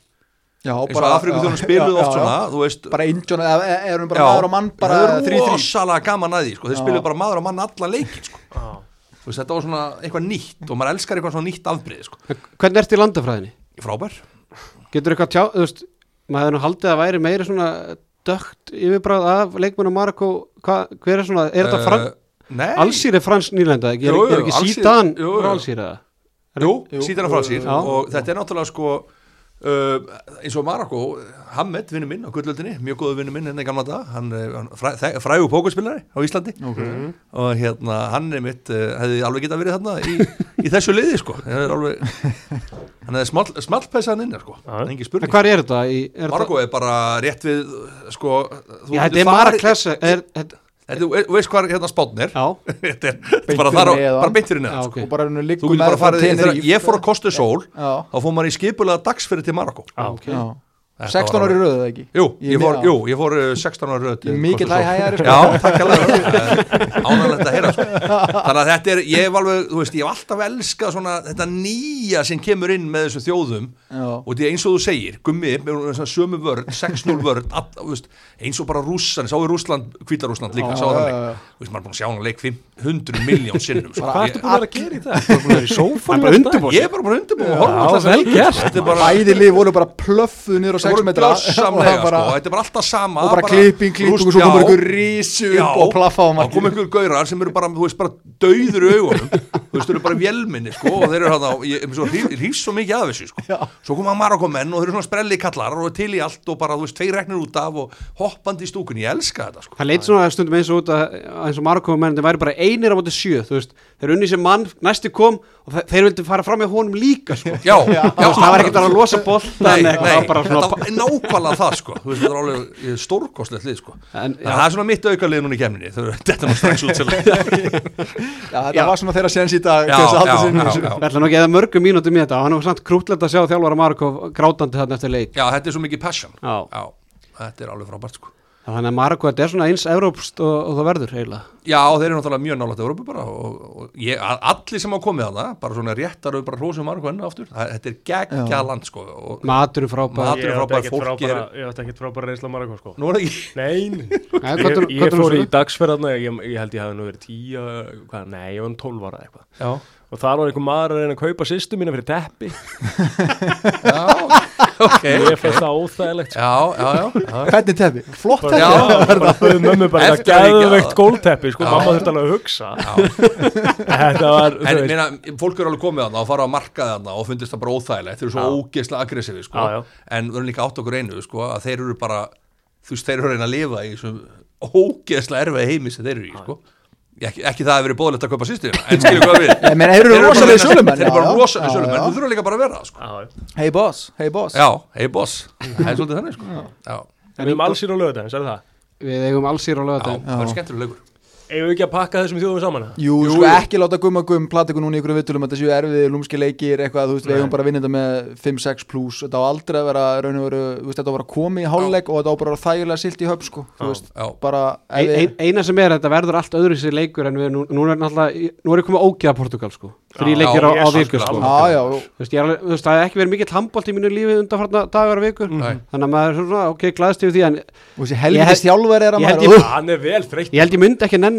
Já, eins og Afrikuþjóðum spiluðu oft svona, þú veist bara Indjón, eða erum bara Já, maður og mann bara það er 3-3 rosalega gaman að því sko. þeir Já. spiluðu bara maður og mann allan leikin sko. já, Þú veist, þetta var svona eitthvað nýtt og maður elskar eitthvað svona nýtt afbrið sko. hvernig ertu í landafræðinni? frábær getur eitthvað tjá, þú veist maður hefði nú haldið að væri meiri svona dögt yfirbráð af leikmennu Marokko hva, hver er svona, er þetta fran, uh, nei, Alsýr er frans nýlenda er, Jú, jú, er ekki jú. frá Alsýr eða? jú, jú, frá já. og þetta er náttúrulega sko uh, eins og Marokko Hamed, vinnu minn á gullöldinni mjög góðu vinnu minn henni gamla dag hann er frægur pókerspilari á Íslandi okay. og hérna hann er mitt uh, hefði alveg getað verið þarna í, í þessu liði sko er alveg hann hefði small, smallpæsaðan inn sko, Já. engi En spurning hvað er þetta? Í, er Marokko er bara rétt við sko, þú Já, þetta er farið- Þú veist hvað hérna spátn er? Já, Þetta er Beint bara, þar á, bara beint fyrir neðan sko. ok. Og bara henni Þú getur bara farið, þegar ég fór að kosta kostu sól þá fór maður í skipulega dagsferði til Marokko já, ok. Já. Þetta 16 var ári röðu ekki? Jú, Ég ég fór, jú, ég fór uh, 16 ára röð til Mikill Kostu Sól. hæ-hægari sko. Já, takk alveg Ánægilegt að heyra sko. Þannig að þetta er, ég hef alveg, þú veist, ég hef alltaf elskað svona þetta nýja sem kemur inn með þessu þjóðum. Já, og því eins og þú segir, gummi með svona sömu vörn, 6-0 vörn all, þú veist, eins og bara rússan, sá í Rússland Hvítarússland líka, Já, sá það já, leik þú veist, maður er búin að sjá hann leik 500 miljón sinnum sko. Hvað Ég- ertu búin að vera að gera í það? Þú er búin að vera í Hann sófanum bara undirbúa ég er bara búin að undirbúa og horfa á Já, þessa vel leiki. gert. Þetta er bara, Bæði lið voru bara plöffuð niður á sex voru metra gjörsamlega, og bara, sko, þetta er bara alltaf sama og bara klipping, klipping og svo komur ykkur rísu Já, upp og plaffa á og kom markinu einhver gaurar sem eru bara, þú veist, bara dauður augunum þú veist, þeir eru bara vélminni, sko og þeir eru á, ég ég- svo mikið af þessu, sko Já. svo koma Marokomenn og þeir eru svona sprelli kallar og til í allt og bara, þú veist, tveir reknir út af og hoppandi í stúkunni, ég elska þetta, sko Það leit svona stundum eins og út að eins og Marokko menn, þeir væri bara einir á móti sjö þú veist, þeir unni sem mann, næsti kom og þe- þeir vildi fara fram með honum líka sko. Já, já, það var ekkert að losa boltan það var bara svona nákvæmlega það sko. Þú veist, þetta er alveg stórkostlegt lið sko. En, það er svona mitt auka lið núna í eru þetta nú strax út til Já, þetta var svona þeirra séns í dag Já, til þess að halda já, sig inn í já, þessu. já. Við ætlum ekki eða mörgum mínútum í þetta og hann var samt krútlegt að sjá þjálfara Marokko grátandi þarna eftir leik. Já, þetta er svo mikið passion. Já. Já, þetta er alveg frábært sko Þannig að Marokko, þetta er svona eins európst og, og það verður eiginlega. Já, þeir eru náttúrulega mjög nálægt Európu bara og, og ég, að- allir sem á komið að það bara svona réttar og bara hrósum margu enn aftur það, þetta er geggja land sko og Maturinn frábær. Mat- Ég átti frábær, ekkert fólki frábæra, er- ég átti ekkert frábæra reynsla Marokko sko. Nú er það ekki Nei, nei. Nei, ég, hvað er- ég fór í dagsferðarna ég, ég held ég hafi nú verið tíu hvað, nei, ég var um 12 ára eitthvað. Já, og þar var einhver maður að reyna að kaupa sýstu mína fyrir teppi já, ok ég fannst það óþægilegt sko. Já, já, já. Hvernig teppi? Flott bara, Já. teppi? bara bauð mömmu bara það að higgja. gæðveikt gólteppi sko, Já. mamma þurfti alveg að hugsa þetta var, En veist minna, fólk eru alveg komið þarna og fara að marka þarna og fundist það bara óþægilegt, þeir eru svo ógeðslega aggressífi sko. En við erum líka átt okkur einu sko, að þeir eru bara, þú veist, þeir eru að reyna að lifa í þessum ógeðslega erfið heimi sem þeir eru í, sko ekki, ekki það að vera bóðlegt að kaupa sýstina en skilju hvað við þeir eru reyna- sölumenn, þeir eru bara já. rosalega já. þú þurfa líka bara að vera sko. Já, já. Hey boss, hey boss já, hey boss, það er svolítið þannig sko. við erum allsýr á lögudaginn, sagði það Við eigum allsýr á já, lögadaginn það er skemmtilega við ekki að pakka þessum þjóðum saman? eða? Jú, sko ekki láta gumma gumm plata ykkur núna í ykkur vittulum þetta séu erfiði, lúmski leikir, eitthvað þú veist, við eigum bara að vinna þetta með 5-6 plus. Þetta á aldrei að vera, raun og veru þú veist, þetta á bara að koma í hálfleik og þetta á bara að þægilega silt í höf, sko, þú Já. veist, já, bara Ein, ef ein, eina sem er, þetta verður allt öðru sér leikur en við, nú, nú er náttúrulega, nú er ég komið ógeða Portugal sko, þrý Já, leikir á, á viku sko. algjörlega. já, já, Þú veist, ég er alveg, þú veist, það hefði ekki verið mikill handbólt í mínu lífi undanfarna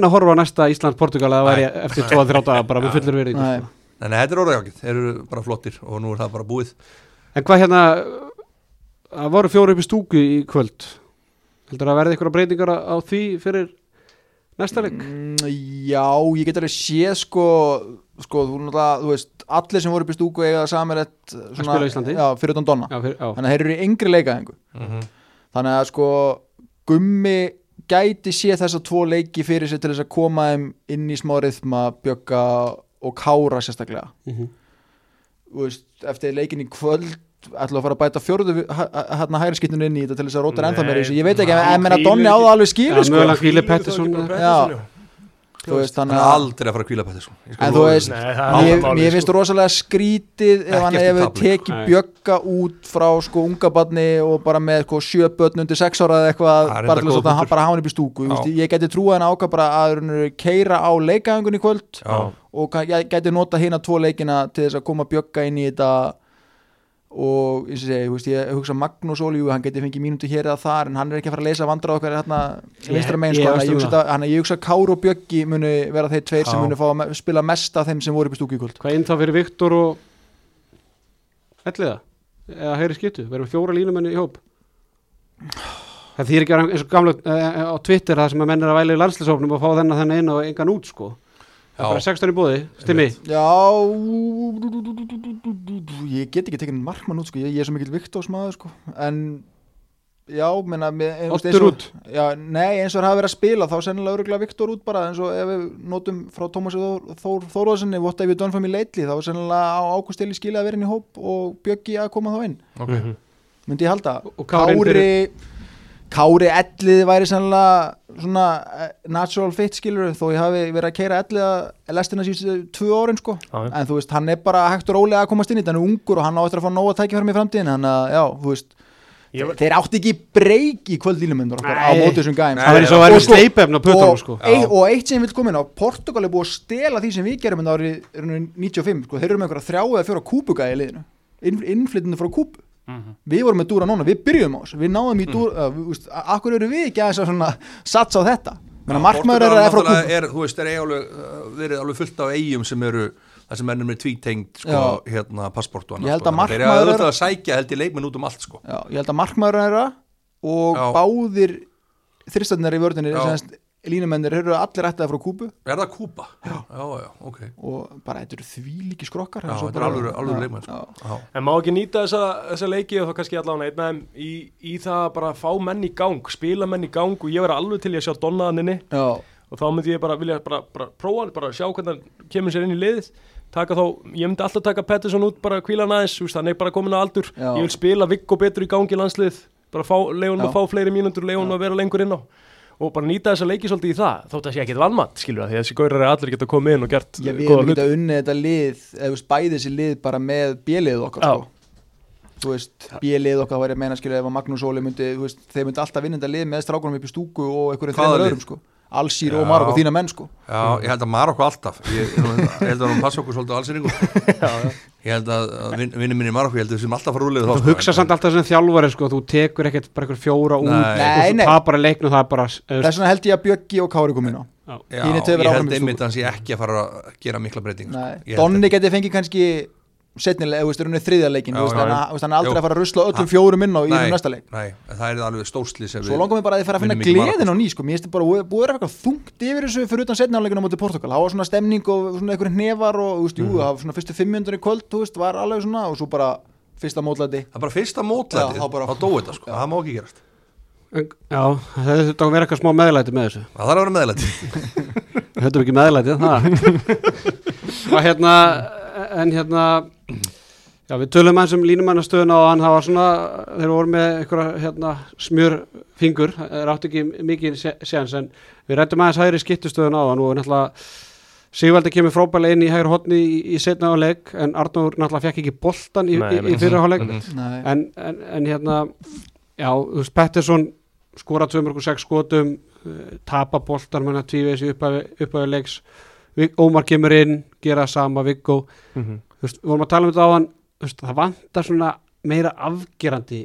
Nei. nenn að horfa á næsta Ísland-Portugal að væri eftir 2-3 daga bara með fullur verið Nei. en þetta er orðið þeir eru bara flottir og nú er það bara búið En hvað hérna, það voru fjóri upp í stúku í kvöld heldur að verði ykkur breytingar á, því fyrir næsta leik? Mm, Já, ég get alveg séð sko, sko, þú þú veist allir sem voru upp í stúku eiga. Já, fyrir utan Donna Já, fyrir, já. Þannig að þeir eru í yngri leikaðingu Þannig að sko Gummi gæti sé þessa tvo leiki fyrir sig til þess að koma þeim inn í smá rithma, bjögga og kára sérstaklega Mhm. Þú veist, eftir leikin í kvöld ætla að fara að bæta fjórðu hérna hægri skiptinu inn í þetta til þess að róta ennþá meira ég veit ekki, en menna Donni á það alveg Já, skilur sko. mögulega Hvíli Pettersson Já. Þú veist, hann er að aldrei að fara að kvíla Ég skal En lofa þú veist, mér finnst sko. rosalega skrítið ef hann hefur tekið bjögga út frá sko unga barni og bara með sko, sjö börn undir sex ára eða eitthvað bara til þess að hann bara hafa hann upp í stúku ég geti trúið hann ákvað bara að hann keira á leikaðingun í kvöld Já. og ég geti nota hérna tvo leikina til þess að koma bjögga inn í þetta og og segi, veist, ég hugsa Magnús Ólíu, hann geti fengið mínútu hér eða þar en hann er ekki að fara að lesa vandra okkar hérna, vinstra megin, ég sko, þannig að ég um hugsa ég að Káru og Bjöggi muni vera þeir tveir sem Já. muni fá að spila mest af þeim sem voru upp í stúku í kvöld Hvað inn þá fyrir Viktor og Elliða? Eða hægri skiptu? Verðum fjóra línumenni í hóp? Það þýr ekki að vera eins og gamla eh, á Twitter það sem að menn er að væla í landslisofnum og fá þennan þennan inn og engan út sko Það er bara 16 í bóði, stimmi Já ég get ekki tekið markmann út sko. ég, ég er svo mikill Viktors maður sko. en já, menna eins og- út. já, nei, eins og það hafa verið að spila þá sennilega öruglega Viktor út bara eins og ef við notum frá Tómasi Þór, Þór, Þóróðssoni what have you done for me lately þá er sennilega á águsteli skilja að vera inn í hóp og Bjöggi að koma þá inn Ok. myndi ég halda Kári Kári ellið væri sennilega svona eh, natural fit skilur þó ég hafi verið að keira ellið að lestina síðustu tvö árin sko. Já. en þú veist, hann er bara hægt og rólega að komast inn í þetta hann er ungur og hann á eftir að fá nóga tækifærum í framtíðin þannig að, já, þú veist Ég var- þeir átti ekki breyk í kvöldílumundur á Nei. móti þessum gæm Nei, Það er eins og Og að sko- sleipefn á pötunum og, sko. og eitt sem vil koma inn á Portugal er búið að stela því sem við gerum en árið árið 95, sko, þeir eru með einhverja þrjá eða fjóra kúpugæði í liðinu. Inn, innflytinu frá kúpu við vorum með dúra núna, við byrjum á þessu við náðum í dúra, uh, veist, a- akkur eru við ekki að að svona satsa á þetta markmaður er Portugal að er, þú veist, er eiga alveg, uh, verið alveg fullt af eigum sem eru, það sem ennum er tvítengt sko, hérna, passport og annað Ég held sko. að þeir eru auðvitað er- að sækja held í leikmenn út um allt sko. Já, ég held að markmaður þeirra og Já. báðir þristarnir í semst línumennir eru allir ættaði frá Kúbu. Er það Kúpa? Já, já, já, ok. Og bara þetta eru því líki skrokkar Já, Svo þetta er alvöru Já, leikmenn, sko. já. En má ekki nýta þessa, þessa leiki og þá kannski allavega einn af þeim í, í það að bara fá menn í gang, spila menn í gang og ég verði alveg til í að sjá Donnaðaninni Já, og þá myndi ég bara vilja bara, bara prófa hann, bara sjá hvernig hann kemur sér inn í liðið. Taka þá, ég myndi alltaf taka Pettersson út bara kvíla hann aðeins, þú veist, hann er bara komin á aldur. Já. ég vil spila Viggo betur í gangi landslið bara fá, leiðunum Já. að fá fleiri mínútur leiðunum að vera lengur inn á og bara nýta þessa leiki svolítið í það þótt að sé ekkit vannmatt, skilur það, því að þessi gaurar er allir geta komið inn og gert ég eh, við góða erum hluti ekki að unni þetta lið eða þú veist, bæði þessi lið bara með bjelið okkar Já. sko. þú veist, bjelið okkar væri að meina skilja ef að Magnús Óli myndi, þú veist, þeir myndi alltaf vinna þetta lið með strákunum upp í stúku og einhverjum lið? öðrum sko. Allsýr Já. og Marok og þína menn sko. já ég held að Marokko alltaf Ég, ég held að hún passa okkur svolítið á allsýringu Ég held að vin, vinni minni Marokko Ég held að við sem alltaf fara úrlega Þú hugsa samt alltaf sem þjálfari sko, þú tekur ekkert bara einhver fjóra út Nei. og Nei, svo nei. tapar að leiknum það er bara þess vegna held ég að Bjöggi og Kári kom inn á Já, ég held einmitt að hann sé ekki að fara að gera mikla breyting Nei. Donni geti fengið kannski setnilega, þú veist, er unni þriðja leikin veist, já, hann, er aldrei að fara að rusla öllum fjórum inn á í næsta leik. Nei, en það er alveg stórsli sem Svo langar mér bara að þið fara að finna gleðin á ný sko. Mér finnst þið bara búið búið að vera eitthvað þungt yfir þessu fyrir utan setniáleikinu á móti Portugal. Það var svona stemning og svona einhverjum hnefar og þú veist, jú, það var svona fyrstu fimm minnundur í kvöld þú veist, var alveg svona og svo bara fyrsta mótlæti. Það er bara fyrsta mótlætið, Já, þá dói þetta sko, það má ekki gerast. En, Já, það hefði þetta að vera eitthvað smá meðlæti með þessu. Það þarf að vera meðlæti. Við höfum ekki meðlæti það. Og hérna en hérna já, við tölum eins um línumannastöðuna og hann hafa svona, þeir voru með einhverja hérna, smjör fingur þeir áttu ekki mikið sé- séns en við rættum aðeins hægri skiptustöðuna á hann og náttúrulega Sigvaldi kemur frábælega inn í hægri hotni í, í setna áleik en Arnór náttúrulega fekk ekki boltan í, Nei, í, í fyrra áleik en, en, en hérna já, þú veist, Pettersson skora 206 skotum uh, tapa boltar menna tvíveis í upphæfi leiks. Vig- Ómar kemur inn, gera sama Viggo, Mhm. Þú veist, við vorum að tala um þetta á hann veist, það vantar svona meira afgerandi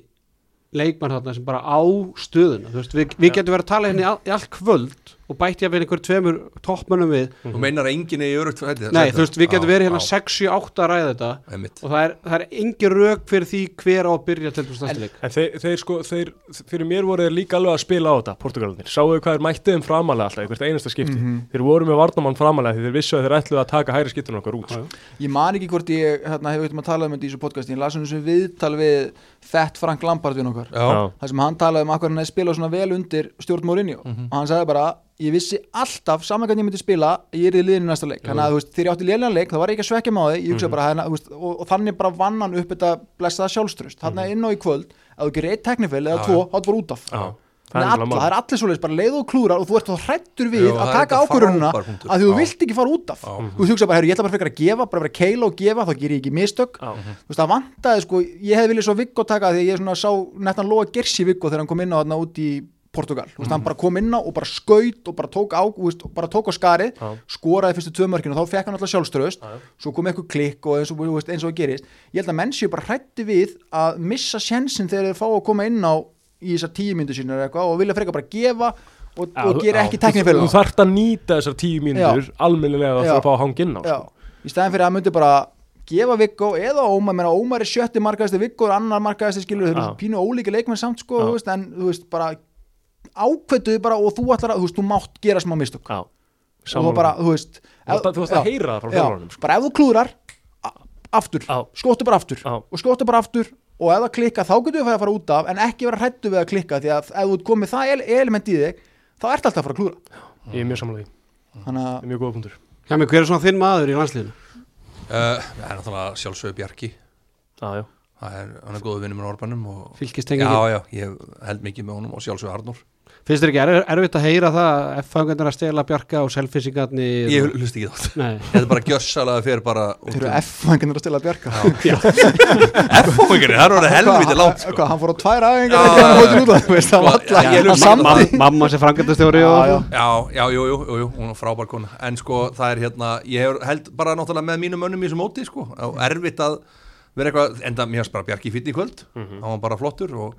leikmann þarna sem bara á stöðuna þú veist, við, við getum verið að tala í, all, í allt kvöld og bætti að við einhver tveimur toppmönnum við, Þú meinar að enginn er í örugt nei, þú veist, við getum verið hérna já, 6, 7, 8 að ræða þetta einmitt. og það er, það er engin rök fyrir því hver á að byrja til þess að leik En þeir, þeir sko, þeir, fyrir mér voru þeir líka alveg að spila á þetta, Portugalarnir. Sáu þau hvað þeir mættið um framalega alltaf, einhvert einasta skipti. Mhm. Þeir voru með varnamann framalega því þeir vissu að þeir ætluðu að taka hægri skiptunum okkar út. Já, sko. Ég man ekki hvort ég hérna, hefur að um þessu las um þessu viðtal við Fett Frank Lampard við okkar Já, Það sem hann talaði um akkur hann svona vel undir stjórn Mourinho Mhm. og hann sagði bara ég vissi alltaf saman hvernig ég myndi spila ég er í liðinu næsta leik. Þannig að þú veist, þegar ég átti lélega leik þá var ég ekki að svekja mig á því. Ég hugsa bara, hérna, þú veist, og, og þannig bara vann hann upp þetta blessaða sjálfströst þannig inn á í kvöld að þú gerir eitt teknifil eða tvo, þá er bara út af. Það er, allir svoleiðis, bara leið og klúrar og þú ert þá hrættur við Jú, að taka punktur. að þú vilt ekki fara út af. Já. þú hugsa bara, herru, ég ætla bara frekar að gefa bara vera að keila og gefa, þá ger ég ekki mistök. Já. þú veist, það vantaði sko, ég hefði viljað svo Viggo taka því að ég svona sá nettan Lóa Gersi Viggo þegar hann kom inn á þarna út í Portugal, þú veist, hann bara kom inn á og bara skaut og bara tók á, þú veist, bara tók á skarið Já. skoraði fyrstu tvö mörkinu og þá fekk hann alltaf sjálfströðust Já. svo kom eitthvað klikk og eins og, þú veist, eins og það gerist ég held að menn séu bara hrætti við að missa sjensin þegar þeir fá að koma inn á í þessar tíu myndu sínu eða eitthvað og vilja frekar bara gefa og, Já, og þú- gera ekki Þú teknifélag þarft að nýta þessar tíu mínútur almennilega Já. að fá að hanga inn á. Sko. í staðin fyrir að myndi bara gefa Viggo eða Ómar, menna Ómar er sjötti markaðasti Viggo er annar markaðasti skilur þeir eru pínu ólíki leikmenn samt sko, þú veist, en þú veist bara ákvetuðu bara og þú ætlar að, þú veist, þú mátt gera smá mistök Já. og þú bara, þú veist Þú varst að- heyra það frá já, þjálfaranum, sko. bara ef þú klúrar aftur, skóttu bara aftur Já. og skóttu bara aftur og ef það klikka þá getur við að fara út af en ekki vera hrættu við að klikka því að ef þú komið það ele- element í þig þá ert alltaf að fara að klúra Ég er mjög samanlega því. þannig að er mjög góða punktur. Hjá mig, hver er svona þinn maður í landsliðinu? Uh, það er náttúrulega sjálfsögur Bjarki Já, já. Það er, hann er góðu vinnur með Orbanum og... Fylkistengi Já, já, ég held mikið með honum og sjálfsögur Arnór. Finnst þér ekki er, erfitt að heyra það að F-fangarnir að stela bjarga og selfisingarnir Ég hlust ekki þátt Nei, Þetta er bara gjössalega fyrir bara út þeir eru um- F-fanginir að stila að bjarga F-fóingarnir, það er orðið helviti langt sko. Hvað, hann fór á tvær var Sko, Mamma sem frangatastjóri Já, og já. Jú, jú, hún er frábær kona. En sko, það er hérna, ég hef held bara náttúrulega með mínum mönnum í þessu móti sko. Erfitt að vera eitthvað enda mér hans bara Bjarki í kvöld Mhm. hann var bara flottur og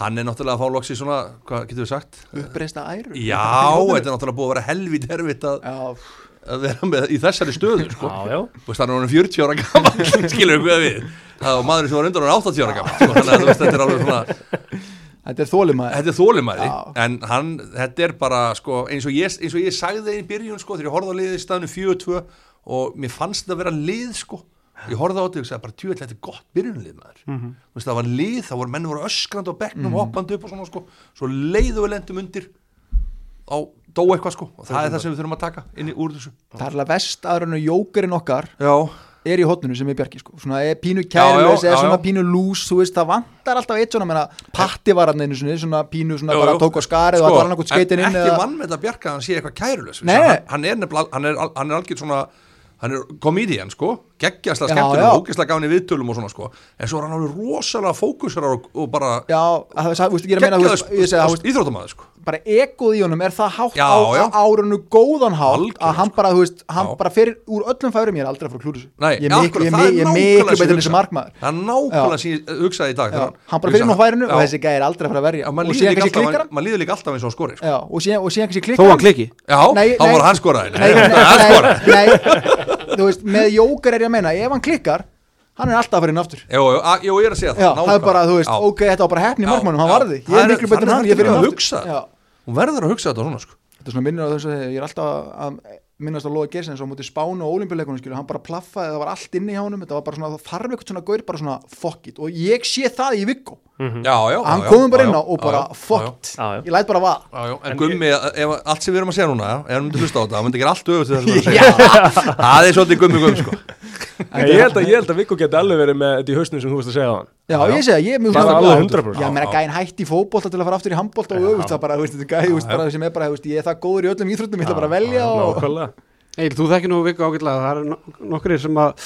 hann er náttúrulega að fá loks í svona, hvað getur við sagt? uppreista æru Já, þetta er náttúrulega búið að vera helvít erfitt að að vera með í þessari stöðu sko. Já, já Þú veist, hann er orðin 40 ára gammal skilur við hvað við það var maður sem var undan orðin 80 ára gammal sko. þannig að veist, þetta er alveg svona Þetta er þólimaður þetta er þólimæði Já. en hann, þetta er bara sko, eins, og ég, eins og ég sagði í byrjun sko, þegar ég horfði á liðið í staðinu 4-2 og mér fannst þetta að vera lið sko. ég horfði á þetta og sagði bara tjóðlega þetta er gott byrjunlið maður Mhm. Þú veist, það var lið, það voru menn voru öskrandi á bekknum hoppandi upp og svona sko. svo leiðu við lendum undir á dó eitthvað sko og það er það sem við þurfum að taka inn í úr þessu Það er alveg vest aðra en jókerinn okkar Já, er í hotnunu sem er Bjarki sko. svona er pínu Já, kærleis já, eða já, svona já. pínu lús þú veist það vantar alltaf eitt svona menna, patti var hann einu svona, svona pínu svona Jú, bara tók á skarið og það var hann okkur skeitin inn ekki eða, vann með þetta bjarga að hann sé eitthvað kærulös Nei, hann, er er, er algjör svona hann er komedian sko. Geggjastlega Já, skemmtilega, já. ógeðslega gafin í viðtölum og svona sko. En svo er hann alveg rosalega fókusar og, og bara að að að veist, íþróttamæður sko bara egoð í honum er það hátt Já, á, já. á árunu góðan hátt að hann bara, þú veist, hann Já. bara fyrir úr öllum færum, ég er aldrei að fara að Nei, ég er miklu, ég, er miklu sem betur en þessi markmaður. Það er nákvæmlega sem ég hugsaði í dag hann bara fyrir nú færinu og þessi gæði er aldrei að fara að verja. Og mann líður síðan líka kannski alltaf- klikkar hann. mann líður líka alltaf eins og hann skori sko. Já, og síðan, og síðan kannski Þó klikkar hann. klikki. Já, þá var hann skoraði. nei, þú veist, með jóker er ég að meina ef hann klikkar, hann er alltaf að fara inn aftur. Jú, jú, að- jú, ég er að segja Já, það er nákvæmlega. bara, þú veist, Já. ok, þetta var bara hefni í Já, markmannum, hann já. varði. Ég Það er er- miklu betur en hann, ég fyrir inn að aftur. hugsa. Já, hún verður að hugsa þetta svona sko. Þetta er svona minnir á þessu ég er alltaf að minnast á Lóa Gersens á móti Spánu og Ólimpiuleikunum skilur, hann bara plaffaði, það var allt inni hjá honum þetta var bara svona, það þarf eitthvað svona gaur bara svona fuck it, og ég sé það í Viggo. Já, já, hann já, komum bara já, inn á já, og bara já, já, fuck já. it, Já, já. ég læt bara vaða. Já, já, en, En Gummi, ef allt sem við erum að segja núna ef hann myndi hlusta á þetta, hann myndi gera allt öfugt til þess að segja. Það er svolítið Gummi Gummi sko. Ég held að, ég held að Viggo geti alveg verið með þetta í hausnum sem þú veist að segja á hann. Já, ég segi það, ég er mjög var alveg 100%. Já, meina Já, gæinn hætti í fótbolta til að fara aftur í handbolta og öfugt, það bara, þú veist, þetta gæði, þú veist, bara sem er bara, þú veist, ég er það góður í öllum íþróttum, ég ætla bara að velja og Nákvæmlega. Egil, þú þekkir nú Viggo ágætlega, það er nokkur sem að,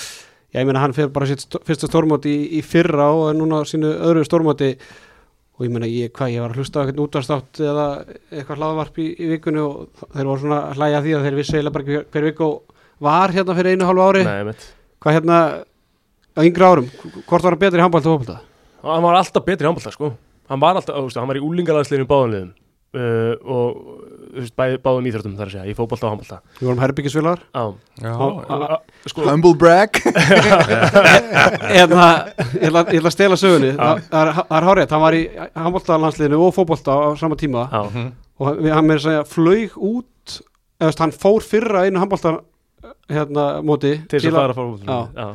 já, ég meina hann fyrir bara sitt st fyrsta stórmóti í, í fyrra og er núna á sínu öðru stórmóti. Og ég meina, ég, hvað, ég var að hlusta á eitthvað útvarstátt eða eitthvað hlaðvarp í, í vikunni og þeir voru svona að hlæja að því að þeir vissi eiginlega bara ekki hver, hver Viggo var hérna fyrir einu hálfu ári, Nei, mitt hvað hérna á yngri árum, hvort var hann betri í handbólta og fótbolta? Og hann var alltaf betri í handbólta sko. Hann var alltaf, þú veist, hann var í úlingalagsliðinu í báðanliðum uh, og þú veist, bæ, báðum íþróttum þar að segja, í fótbolta og handbólta Við vorum herbyggisvilar Já, sko, humble brag. Eða, ég ætla ég ætla að stela sögunni. Það er hárið, hann var í handbóltalandsliðinu og fótbolta á sama tíma. Já, Mhm. og við, hann með að segja flög út eða veist, hann fór fyrra einu handbólta hérna móti til þess að fara að fótbolta Já,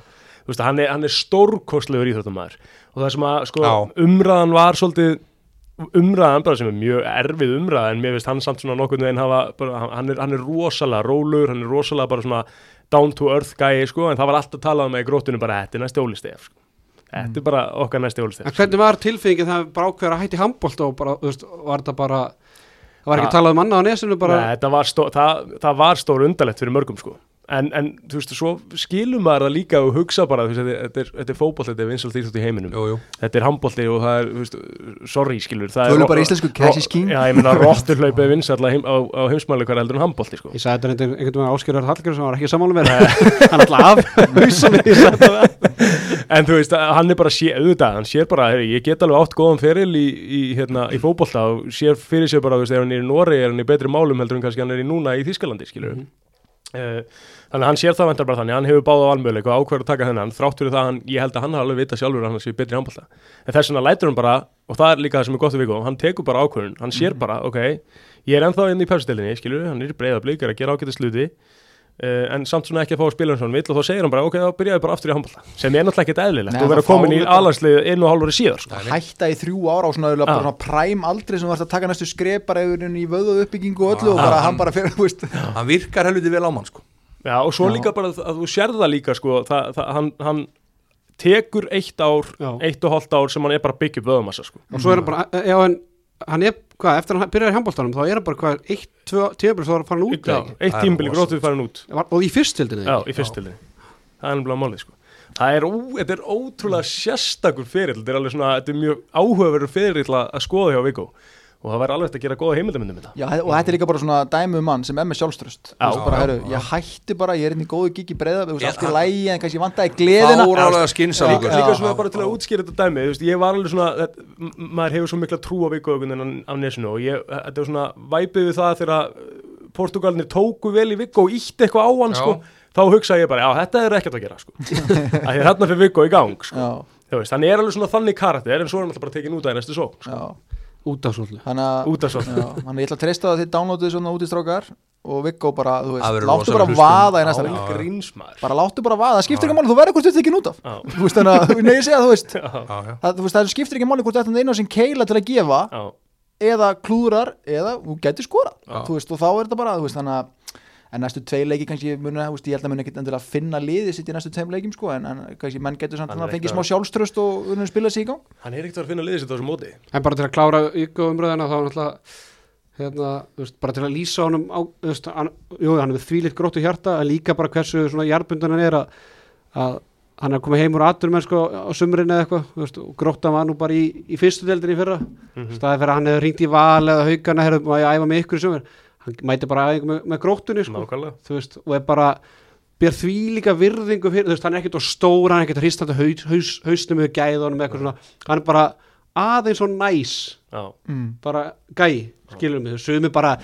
þú veist, hann er, hann er stórkostlegur íþróttumæður og það sem að, sko, Já. umræðan var svolítið umræðan bara sem er mjög erfið umræða en mér finnst hann samt svona nokkurnu en hafa bara, hann, er, hann er rosalega rólur hann er rosalega bara svona down to earth gæi sko, en það var alltaf talað um í grótunum bara þetta er næsti ólistef sko. þetta er bara okkar næsti En ólistef hvernig var tilfengið það bara ákveður að hætti handbólta og bara, þú veist, var þetta bara það var ekki Ha. talað um annað á nesinu bara Nei, þetta var stó, það, það var stór undarlegt fyrir mörgum sko en, en þú veist, svo skilum maður það líka og hugsa bara, þú veist, þetta, er, þetta er fótboll þetta er vinsalt íþrótt í heiminum. Jú, jú. þetta er handbolti og það er, þú veist, sorry skilur það Tölum er- bara íslensku, cash is king. Já, ég meina rotturhlaup er vinsall heim, á, á heimsmælikvar heldur en handbolti sko. Ég sagði þetta einhvern veginn áskjörður Hallgjörn sem var ekki sammála mér. Hann ætla af en þú veist, hann er bara sé, auðvitað, hann sér bara, heyri, ég get alveg átt góðan feril í, í, hérna, í fótbolta og hann í hann í hann í í Mhm. þannig að hann sér það vantar bara þannig, hann hefur báða valmöðuleik og ákveður að taka þennan, þrátt fyrir það hann, ég held að hann hafa alveg vita sjálfur að hann sé betri í handbolta en þess vegna lætur hann bara, og það er líka það sem er gott við Viggo, hann tekur bara ákvörðun, hann sér bara, ok, ég er ennþá inn í pepsidelinni, skilur, hann er í breiða blík, er að gera ágæta sluti Uh, en samt svona ekki að fá að spila eins og hann vill og þá segir hann bara ok, þá byrjaði bara aftur í handbólta sem er náttúrulega ekkert eðlilegt Nei, og vera það fá komin í alanslið einu og hálfur síðar sko. hætta í þrjú ára á svona. Já. svona præm aldrei sem varst að taka næstu skrepar í vöðu uppbyggingu og öllu og Já. bara Já. hann bara fyrir, hann virkar helviti vel á mann sko. Já, og svo Já. líka bara að þú sérð það líka sko, það, það, hann, hann tekur eitt ár, Já. eitt og hálft ár sem hann er bara upp vöðumassa sko. og svo er hann bara, já en hann er, hvað, eftir að hann byrjaði í handbóltanum þá er hann bara hvað, eitt, tvö, tíðabur svo var hann farin út Já, eitt er rosalegt. grótið farin út Var- og í fyrstildinni Já, í fyrstilinni Það er nefnilega málið sko Það er, ó, þetta er ótrúlega sérstakur fyrir Þetta er alveg svona, þetta er mjög áhugaverður fyrir að, að skoða hjá Viggo og það væri alveg hægt að gera góða heimildamindum þetta. Já, og þetta er líka bara svona dæmi um mann sem er með sjálfströst. Já, bara, já, heru, já. ég hætti bara, ég er inn í góðu gig í breyða þú veist, Ég- allt í lægi en kannski vantaði gleðina. Fárálega Líka, skinsamlegur líka Já, svona Já, bara til að útskýra þetta dæmi þú veist, ég var alveg svona, maður hefur svo mikla trú á veginn á nesinu og ég, þetta er svona væpið við það þegar Portugalinir tóku vel í Viggo og ítti eitthvað á hann sko, þá hugsa ég bara, já þetta er ekkert að gera sko. að því þarna fyrir Viggo í gang sko. veist, hann er alveg svona þannig karakter en svo er hann alltaf bara tekin út af í næstu svo sko. já út af svolítið Þannig að út af svo Já, þannig að ég ætla að treysta það að þið downloaduðu svona út í strákar og Viggo bara, þú veist, láttu bara vaða í næsta leik. Bara láttu bara vaða, það skiptir ekki máli, þú verður hvort þú ekki út af. Þú veist, þannig að, nei ég segja, þú veist. Já, já. það, þú veist, það skiptir ekki máli hvort þetta er einu sem keila til að gefa Já, eða klúðrar, eða þú getur skora þú veist, og þá er þetta bara, þú veist, þannig að en næstu tvei leiki kannski muni, þú veist, ég held að muni ekkit endilega finna liðið sitt í næstu tveim leikim sko, en, en kannski menn getur samt Hann að fengið eitthvað- smá sjálfströst og unum spila sig í gang. Hann er ekkert að finna liðið sitt á þessu móti. En bara til að klára ykkur umröðina þá er náttúrulega hérna, veist, bara til að lýsa honum á, veist, hann, jú, hann er með þvílitt gróttu hjarta en líka bara hversu svona jarðbundan hann er að, að hann er að koma heim úr aðdur með sko á sumrin eða eitthvað og gróttan var nú bara í, í fyrstu deildin í fyrra. Mhm. staðið fyrir að hann hefur ringt í val eða haugana herrðu maður að æfa með ykkur í sumur hann mæti bara aðeins með, með gróttunni sko, Nákvæmlega. Þú veist, og er bara ber því líka virðingu fyrir, þú veist, hann er ekkert á stóra, hann er ekkert hristandi haus, haus, hausnum með gæðunum eitthvað svona, hann er bara aðeins og næs. Já, mm. bara gæi, skilur mig. Sumi bara,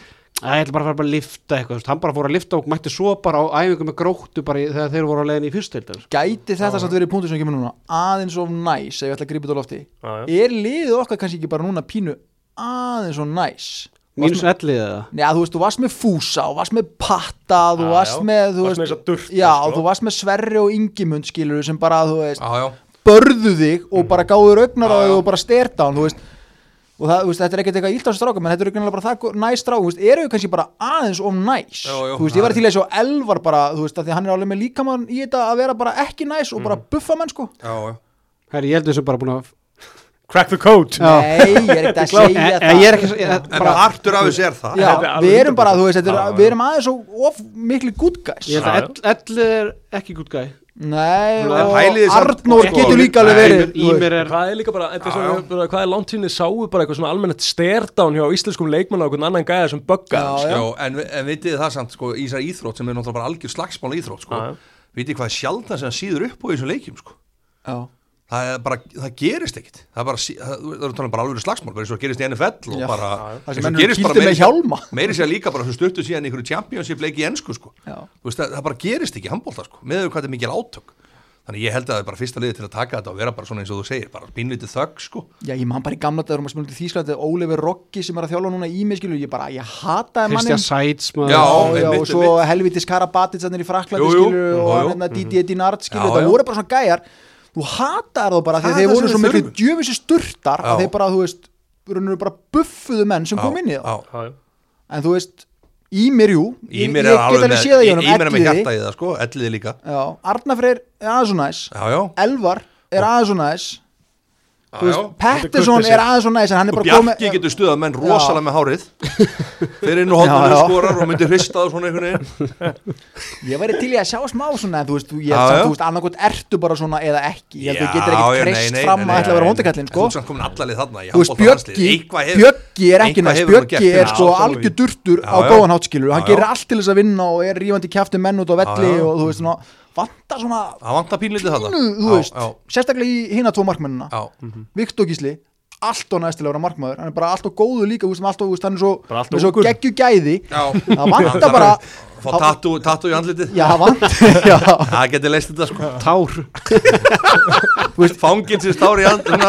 að ég ætla bara að fara bara að lifta eitthvað, þú veist, hann bara fór að lifta og mætti svo bara á æfingu með gróttu bara í, þegar þeir voru á leiðin í fyrstöldar gæti þetta samt verið punktur sem kemur núna? Aðeins of næs, ef ég ætla að grípa þetta á lofti. Er liðið okkar kannski ekki bara núna pínu aðeins of næs mínus ellið eða Já, þú veist, þú varst með Fúsa, þú varst með Patta, þú Já, varst já. með, þú Varst með veist, þessa durtu, já, sko. þú varst með Sverri og Ingimund, skilur, sem bara, þú veist, já, já. börðu þig og bara gáður augnar á Já, þig og bara stert á hann, þú veist, og það, þú veist, þetta er ekkert eitthvað ílt á þessu strákum, en þetta er ekki bara það næs strákum, þú veist, eru við kannski bara aðeins of næs, Já, já. þú veist, ég var til að svo elvar bara, þú veist, af því að hann er alveg með líkamann í þetta að vera bara ekki næs og Mhm. bara buffa menn, sko. já, já. herri, ég held þessu bara búin að Crack the code. Nei, ég er ekkert að segja Eh, það. eh, ég er ekki ég- En bara, partur af þessu er það Já, er við erum bara, 100%. þú veist, er, við erum aðeins of miklu good guys. ég held Já, að ell- er ekki gútt gæi Nei, En og Arnór sko, getur líka alveg verið í mér er Hvað er líka bara, er hvað er langt tíðinni sáu bara eitthvað svona almennett stare-down hjá íslenskum leikmann og einhvern annan gæða sem já. Já, en, en vitið það samt sko, í þessari íþrótt sem er náttúrulega bara algjör slagsmál íþrótt sko. Vitið hvað er sjaldan sem það síður upp á þessum leikjum sko. Það, er bara, það gerist ekkit það er bara, það, það er talað bara alveg slagsmál bara eins og gerist í NFL og Já. bara það sem gerist bara hjálma. meiri sér líka bara svo stuttu síðan í einhverju championship leiki í ennsku sko. Veist, það, það bara gerist ekki handbólta sko, með því hvað þetta er mikil átök. Þannig ég held að það er bara fyrsta liði til að taka þetta og vera bara svona eins og þú segir, bara pínlítið þögg sko. Já, ég man bara í gamla dagur um að spila til Þýskalandi Oliver Roggi sem er að þjálfa núna í mig skilur ég bara, ég hataði Kristján mannin Sæts Já, já, já, einmitt, og svo helvitis Karabatic þannig í Fraklandi skilur og hann hérna Didi Dinard skilur það voru bara svona gæjar þú hataði þá bara því að þeir voru svo miklu djöfisir sturtar að þeir bara, þú veist, rauninu bara buffuðu menn sem kom inn í það. Já, Já, já. en þú veist, Ímir jú ég, Ímir ég er alveg með, í Ímir er með hjarta í það sko, elliði líka. Já, Arnafreyr er aðeins og næs. Já, já, Elvar er aðeins og næs já, Þú veist, já. Pettersson er aðeins og næs er Og Bjarki getur stuðað menn rosalega með hárið. Fyrir inn og já. skorar og myndir hrista það svona einhvern veginn. Ég væri til í að sjá smá svona en þú veist, þú- ég þú veist, annarkot ertu bara svona eða ekki, ég held að þú getur nei, nei, fram að ætla að vera Þú sko. Ert samt komin allalið þarna í Þú veist, handboltalandsliði. Bjöggi, Eitthvað hefur- Bjöggi er ekki næst, gert. er sko algjör durtur á góðan hátskilur, hann gerir allt til þess að vinna og er rífandi kjafti menn út á velli og þú veist, svona, vantar svona Það vantar pínlítið já, sérstaklega í hina tvo markmennina. Já. Viktor Gísli, allt og næst til að vera markmaður. Hann er bara allt og góðu líka, hann er svo, svo ungur. geggju gæði Já. það vantar bara Fá tattu, tattu í andlitið. Já, já, Það getur leist þetta sko. Tár. Fanginsins tár í andlitið.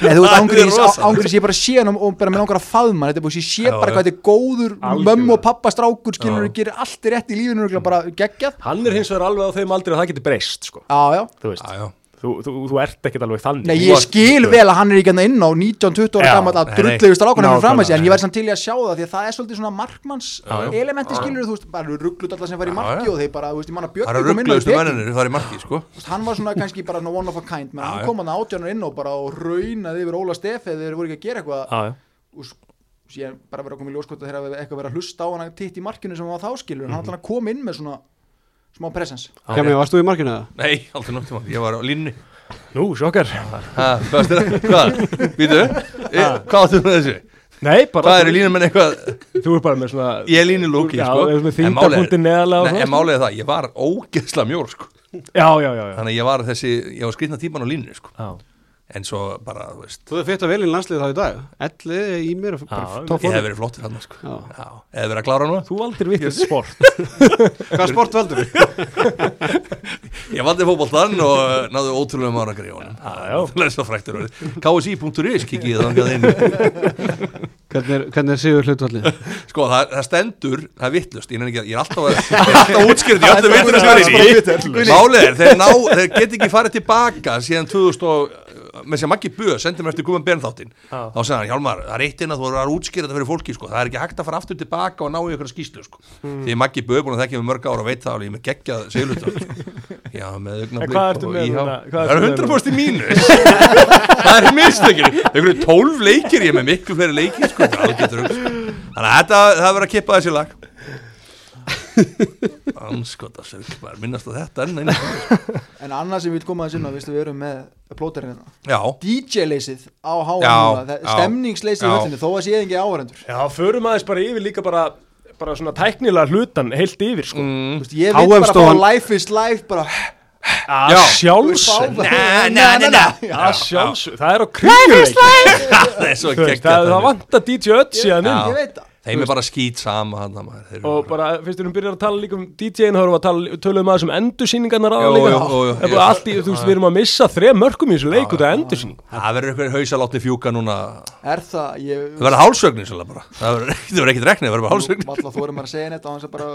Nei, þú veist, ángurins, ég bara sé hann og bara með langar að faðma hann, þetta er búið, ég sé Já, bara hvað þetta er góður mömmu og pappa strákur, skilur, gerir allt rétt í lífinu, bara geggjað. Hann er hins vegar alveg á þeim aldrei að það getur breyst sko. Já, já. Þú þú, þú, ert ekkert alveg þannig. Nei, ég skil vel að hann er ekki inn á 19-20 ára gammal að nei, nei. drullegu strákunum fyrir fram að sig, en ég væri samt til í að sjá það því að það er svolítið svona markmanns Já, já. elementi, skilur, þú veist, bara rugglut allar sem var í marki og þeir bara, þú veist, ég manna Það Björn eru ruggluðustu menninir það er í marki sko. Hann var svona kannski bara one of a kind menn. Hann kom hann átjánar inn og bara raunaði yfir Óla Steff eða þeir voru ekki að gera eitthvað. Bara vera að koma í að þeir hafa eitthvað verið að hlusta á hann titt í markinu sem hann var þá skilur en hann ætlaði að koma inn með svona smá presens. Kemi, varst þú í markinu það? Nei, aldrei nokkuð tíma, ég var á línni Nú, sjokkar. Ha, Hvað? Býtu Hvað áttu með þessu? Nei, bara Hvað er í línum með eitthvað? Þú er bara með svona Ég er línu lóki, sko. En er- er það, ég var ógeðslega mjór, sko. Já, já, já, já. Þannig að ég var þessi, ég var skrýtna típan á línu, sko. Já. En svo bara, þú veist. Þú hefði fyrst að velja í landslið þá í dag. Ellið í mér og Já, topp ég hef verið flottur hann sko. Já. Já, eða verið að klára núna. Þú valdir vitið sport. Hvað sport veldur þú? Ég valdi fótboltan og uh, náðu ótrúlega Já, já. Það er svo fræktur KSI.is kikið þangað inn Hvernig er, er sigur hlutvallið? Sko það, það stendur, það er vittlust Ég, ég er alltaf, að- ég er alltaf Ég vittlust Málið er, þeir, ná, þeir get ekki farið tilbaka síðan 2000 og með sér Maggi Böð sendir mér eftir Guðman Bernþáttin Já. þá segði hann, Hjálmar, það er eitt inn að þú voru að útskýra þetta fyrir fólki sko. það er ekki hægt að fara aftur tilbaka og ná í ykkur skýslu sko. því Maggi Böð búin að þekka mig mörg ára og veit það alveg, ég með geggjað seglutur sko. já, með með? Hvað það er ertu með 100% í mínus það er mistökir einhverju 12 leikir, ég með miklu fleiri leikir sko. Það sko. þannig að þetta, það verður að kippa þessi lag anskota sög minnast á þetta enn einu. En annað sem við vil koma að sinna, við erum með plóterinn hérna já, DJ-leysið á Já, háa já. stemningsleysið í Já. höllinu, þó að sé ekki áhærendur Já, förum aðeins bara yfir líka bara bara svona tæknilega hlutan heilt yfir sko. mm, Ég vil bara HM-stofan. life is life bara að Já. sjálfsög að sjálfsög, það er á kringuleik það er svo geggjað það, það vantar DJ Já. Ég veit það þeim er bara skýt sama þarna, maður. Þeir eru og bara, fyrst erum byrjar að tala líka um DJ-in þá erum við að tala, töluðum aðeins um endursýningarnar á líka. er bara allt í, þú veist, við erum að missa þrejum mörgum í þessu leik út af endursýning. Það verður eitthvað hausalátni fjúka núna. Er það, ég það verður hálsögnin svolítið bara. Það verður ekkert- það verður ekkert reknið, það verður bara hálsögnin Valla þú erum að segja þetta á hans að bara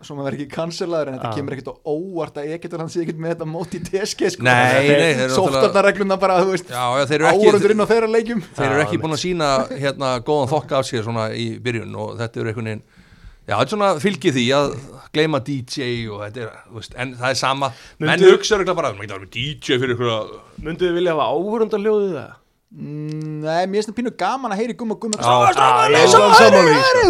svo maður verður ekki cancelaður en þetta kemur ekkert á óvart að ekkert hann sé ekkert með þetta mót í TSG sko. Nei, nei, þeir eru ekki ekki hérna og þetta eru einhvern veginn já, þetta er svona fylgið því að gleyma DJ og þetta er, veist, en það er sama menn Myndu- hugsa örugglega bara, maður getur að vera með DJ fyrir ykkur Mundu þið vilja hafa áhörundarljóðið það? Mm, Nei, mér finnst það pínu gaman að heyri gumma gumma ég er sko.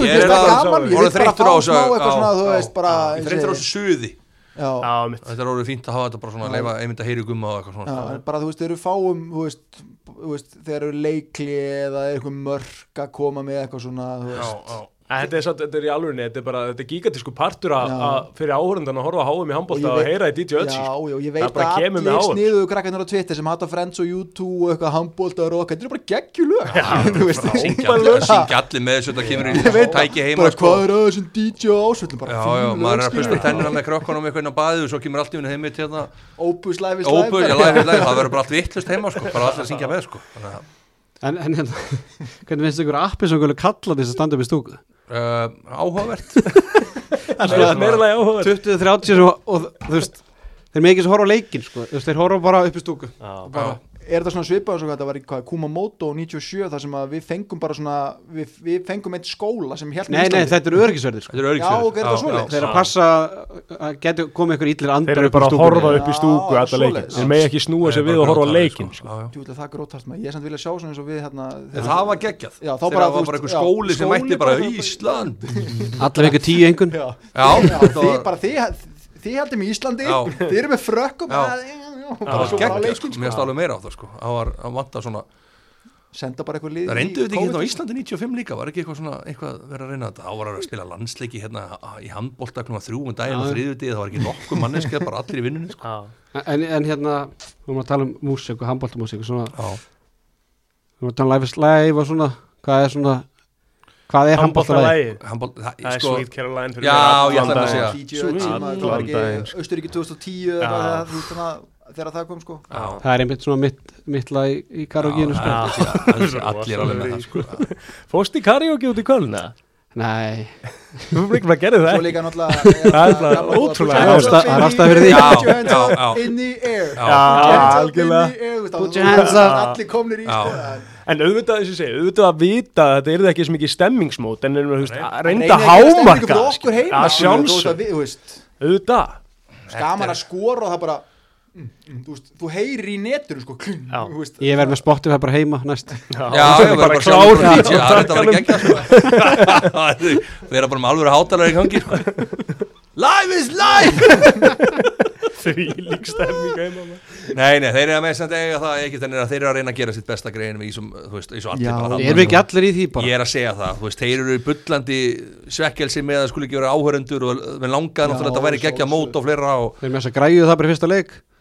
er gaman, ég vil bara þreyttur fá smá eitthvað já, svona, þú já, veist, bara ég þreytur á þessu suði þetta er orðið fínt að hafa þetta bara svona að leifa einmitt að heyri gumma og eitthvað svona bara þú veist, þeir eru fáum þú veist, veist, þeir eru leikli eða er eitthvað mörk að koma með eitthvað svona, þú já, já Þetta er, satt, þetta er í alvörinni, þetta er bara, þetta er gigantísku partur að Já. fyrir áhörundan að horfa á HM í handbólta Og heyra í DJ Ötzi Já, já, ég Það veit bara að kemur með allir háum. sniðu krakkarnir á Twitter sem hata Friends og YouTube og eitthvað handbólta og roka, þetta eru bara geggjulög þú veist, syngja allir, allir með þessu þetta kemur í tæki heima bara sko. hvað er að þessum DJ og ásvöldum bara já, já, fín maður er lög, að pusta skilur. tennina með krökkunum eitthvað inn á baðið og svo kemur allt í henni heimitt hérna Opus is það verður bara allt vittlust heima sko, bara allir að syngja með sko Þannig að, En, en hérna, hvernig finnst ykkur appi sem ykkur kalla þess að standa upp í stúku? Uh, áhugavert. Meira meira lagi áhuga 20-30 og, og þú veist þeir með ekki svo horfa á leikin sko. Þeir horfa bara upp í stúku. Bara, er þetta svona svipað hvað þetta var í hvað, Kumamoto 97 þar sem að við fengum bara svona við, við fengum eitt skóla sem held Nei, nei, þetta eru örgisverðir sko. þetta er Já, ok, er þetta öryggsverðir svoleiðis? Þeir að passa að geti komið ykkur illir andar Þeir eru bara að horfa upp í stúku alla leikin. Þeir megi ekki snúa sig við og horfa á leikin sko. Jú, það er grótast maður, ég er samt vilja sjá svona eins og við hérna það var geggjað. Já, þá Þegar bara, það þú var bara einhver skóli sem mætti bara Ísland. Allir fengur tíu engun þið, heldum í Íslandi. Þið eru með frökkum það var leikinn, sko, mér stálu meira á það sko Það var að vanta svona senda bara eitthvað lið Það í reyndu þetta ekki hérna á. Íslandi 95 líka Var ekki eitthvað svona, eitthvað verið að reyna þetta Þá var að spila landsleiki hérna í handbólta klúma þrjú um daginn og þriðjudegi Það var ekki nokkuð manneskið, bara allir í vinnunni sko. Já. en, en hérna, við erum að tala um músík og handbóltamúsík og svona, Já, við erum að tala um live is live og svona, hvað er svona hvað er handbóltalægi? Það, er sko, Sweet Caroline fyrir Já, ég ætlaði að daginn. segja. Daginn, ekki sko. Austuríki 2010 þegar það kom sko Já, Það er einmitt svona mitt, mitt lag í, í karaokeinu sko. Það allir alveg með það sko. Fórst í karaoke út í kvöln eða? Nei, Þú fyrir ekki að gera það Svo líka náttúrulega Það er bara ótrúlega Það er það ástæða fyrir því. Já, Put your hands já, up já. in the air Put your hands up það. Allir komnir í sko. En auðvitað þess að segja, auðvitað að vita að þetta er ekki svo mikið stemmingsmót en reynda hámarka fyrir okkur heima, að skilur, þú veist, sjálfsög, að við- þú veist, auðvitað Skaman að skora og það bara mm, mm, Þú veist, þú heyrir í netinu sko Já. þú veist, ég verð með Spotify bara heima næst Já, ég var bara klár Já, það er þetta að vera geggjað sko. Við erum bara með alveg hátalara í gangi sko. Live is live því lík stemming heima maður. Nei, nei, þeir eru að með sem eiga það ekki þannig að þeir eru að reyna að gera sitt besta grein í svo, þú veist, í svo allir Já. bara þarna, Ég er ekki allir í því bara Ég er að segja það, þú veist, þeir eru í bullandi svekkelsi með að skuli ekki vera áhörundur og langaðan Já, og þetta væri geggja sjálfsögðu. mót og fleira og Þeir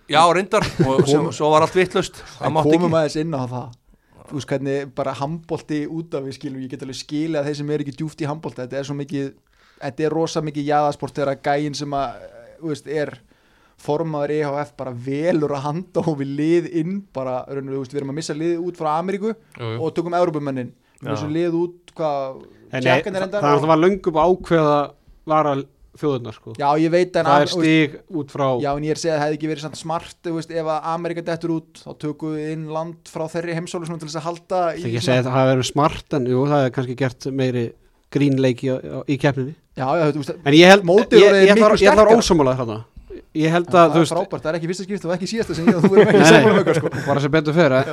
að það Já, reyndar, og sem, svo var allt vittlust Það mátti komum ekki aðeins inn á það Þú veist hvernig bara handbolti út af við skilum Ég get alveg skilið að þeir sem er ekki djúft í handbolti Þetta er svo mikið Þetta er rosa mikið jaðasport þegar að gæinn sem að þú veist, er formaður EHF bara velur að handa og við lið inn bara, raunum, við, við erum að missa lið út frá Ameríku Jú, jú. og tökum Európumennin við Já. missum lið út hvað, En nei, tjekkanir það, það var löngum ákveða vara þjóðurnar sko. Já, ég veit það er stig út frá Já, en ég er að segja að það hefði ekki verið smart veist, ef að Amerika dettur út þá tökum við inn land frá þeirri heimsólu til þess að halda Það er ekki að segja að það hafi verið smart en jú, það er kannski gert meiri grínleiki í, í keppninni En ég held, ég, orðið ég, ég, miklu ætla- ég ætla að sterkara. ósámála þarna Ég held það að, þú er frábært, það er ekki fyrsta skipt og ekki síðasta sem ég og þú erum ekki saman nei. um sko bara sem betur fyrir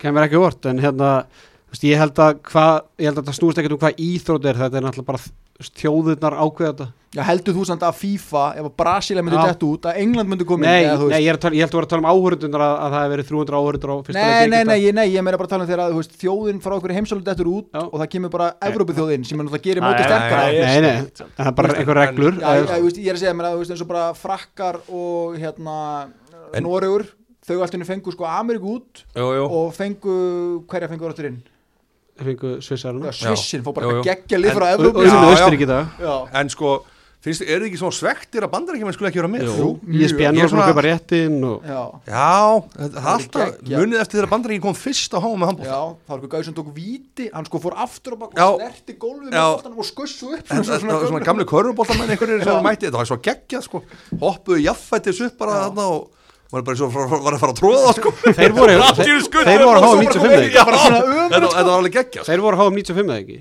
kemur ekki vort en hérna ég held að hvað ég held að það snúst ekkert um hvað íþrótt er þetta er náttúrulega bara þjóðurnar ákveða þetta Já, heldur þú samt að FIFA, ef að Brasilia myndi Já. dett út, að England myndi koma nei, inn, eða, þú nei veist? ég, er að tala, ég held að vera að tala um áhörundunar að, að það hefur verið 300 áhörundur á fyrsta Nei, leik nei, nei, ég, nei, ég meina bara að tala um þegar að veist, þjóðin frá okkur heimsólu dettur út Já. og það kemur bara Evrópuþjóðin sem er náttúrulega gerir Nei, mótið nei, sterkara nei, nei, nei, það er bara einhver reglur Já, ég, er að segja mér að eins og bara frakkar og hérna Noregur, þau allt henni fengu sko Ameríku út og fengu, hverja fengu áttur inn? Fengu svissarinn Svissin, fór Jú, bara jú. geggja lið En- frá Já, En sko, finnst þið, eru þið ekki svona svektir að bandarækjumenn skulle ekki vera með? Jú. ISBN Ég er var svona að kaupa réttin og já, Já, það er alltaf, munið eftir þegar bandarækjum kom fyrst á háum með handbótt já, það var eitthvað gauð sem tók víti hann sko fór aftur og og snerti gólfið Já. með boltanum og skussu upp er svona, svona gamli körfuboltamenn einhverjir sem mætti, þetta var svo geggjað sko. Hoppuðu jaffættis upp bara þarna og var bara svo var að fara að tróða sko. Þeir voru Allir skutu þeir voru að svo 95 bara- eða ekki Já, bara svona öfugt, þetta þetta var alveg geggjað sko. þeir voru að háa 95 eða ekki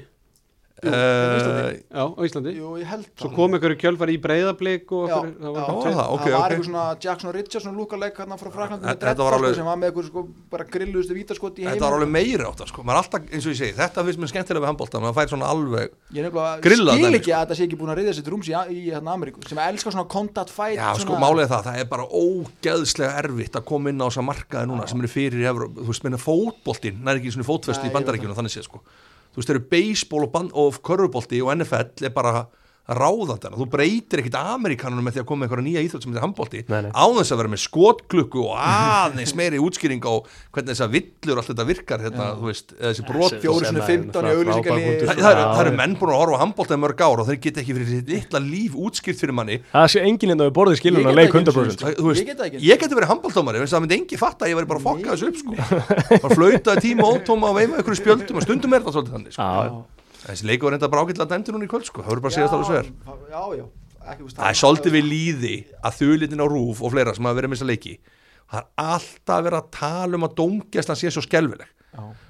Eh, já, á Íslandi. Jú, ég held svo það. kom einhverju kjölfar í breyðablík og Já, einhverju- það já. var tveir- það, ok, það var ok. eitthvað svona Jackson Richardson lúkaleik hérna frá Fraklandi Þetta- þetta var alveg- sem var með eitthvað sko bara grilluðustu vítaskot í Þetta heim var alveg meiri átt sko. maður er alltaf, eins og ég segi, þetta finnst mér skemmtilega við handbóltan maður fær svona alveg ég nefnilega Grillað skil ekki að þetta sé ekki búin að reyða sér til rúms í, í hérna Ameríku sem elskar svona contact fight Já, sko, málið er það, það er bara ógeðslega erfitt að koma inn á þessa markaði núna sem eru fyrir í Evróp, þú veist, minna fótboltinn nær ekki svona fótfesti í ég bandarækjunum þannig séð, sko, þú veist, þeir eru baseball og, og körfubolti og NFL er bara ráðandana, þú breytir ekkit Amerikanunum með því að koma með einhverja nýja íþrótt sem þetta er handbolti, Nei, nei. á þess að vera með skotklukku og aðeins meiri útskýring á hvernig þess að villur allt þetta virkar hérna, þú veist, eða þessi brot fjórir sinni 15 í auglýsingalífi. Það, það, eru, það eru menn búin að horfa í mörg ár og þeir geta ekki fyrir sitt litla líf útskýrt fyrir manni. Það sé enginn hérna við borðið get að leik ekki einu 100% sinni, sko. Þú veist, Ég það geti verið handbóltómari það myndi engi fatta að ég væri bara þessi leikur var reynda bara ágætlega dæmdur núna í kvöld sko. það voru bara að segja það alveg sver Já, já, ekki, veist, það er svolítið við líði að þulitin á rúf og fleira sem hafa verið með þessa leiki. Það er alltaf verið að tala um að dómgæslan sé svo skelvileg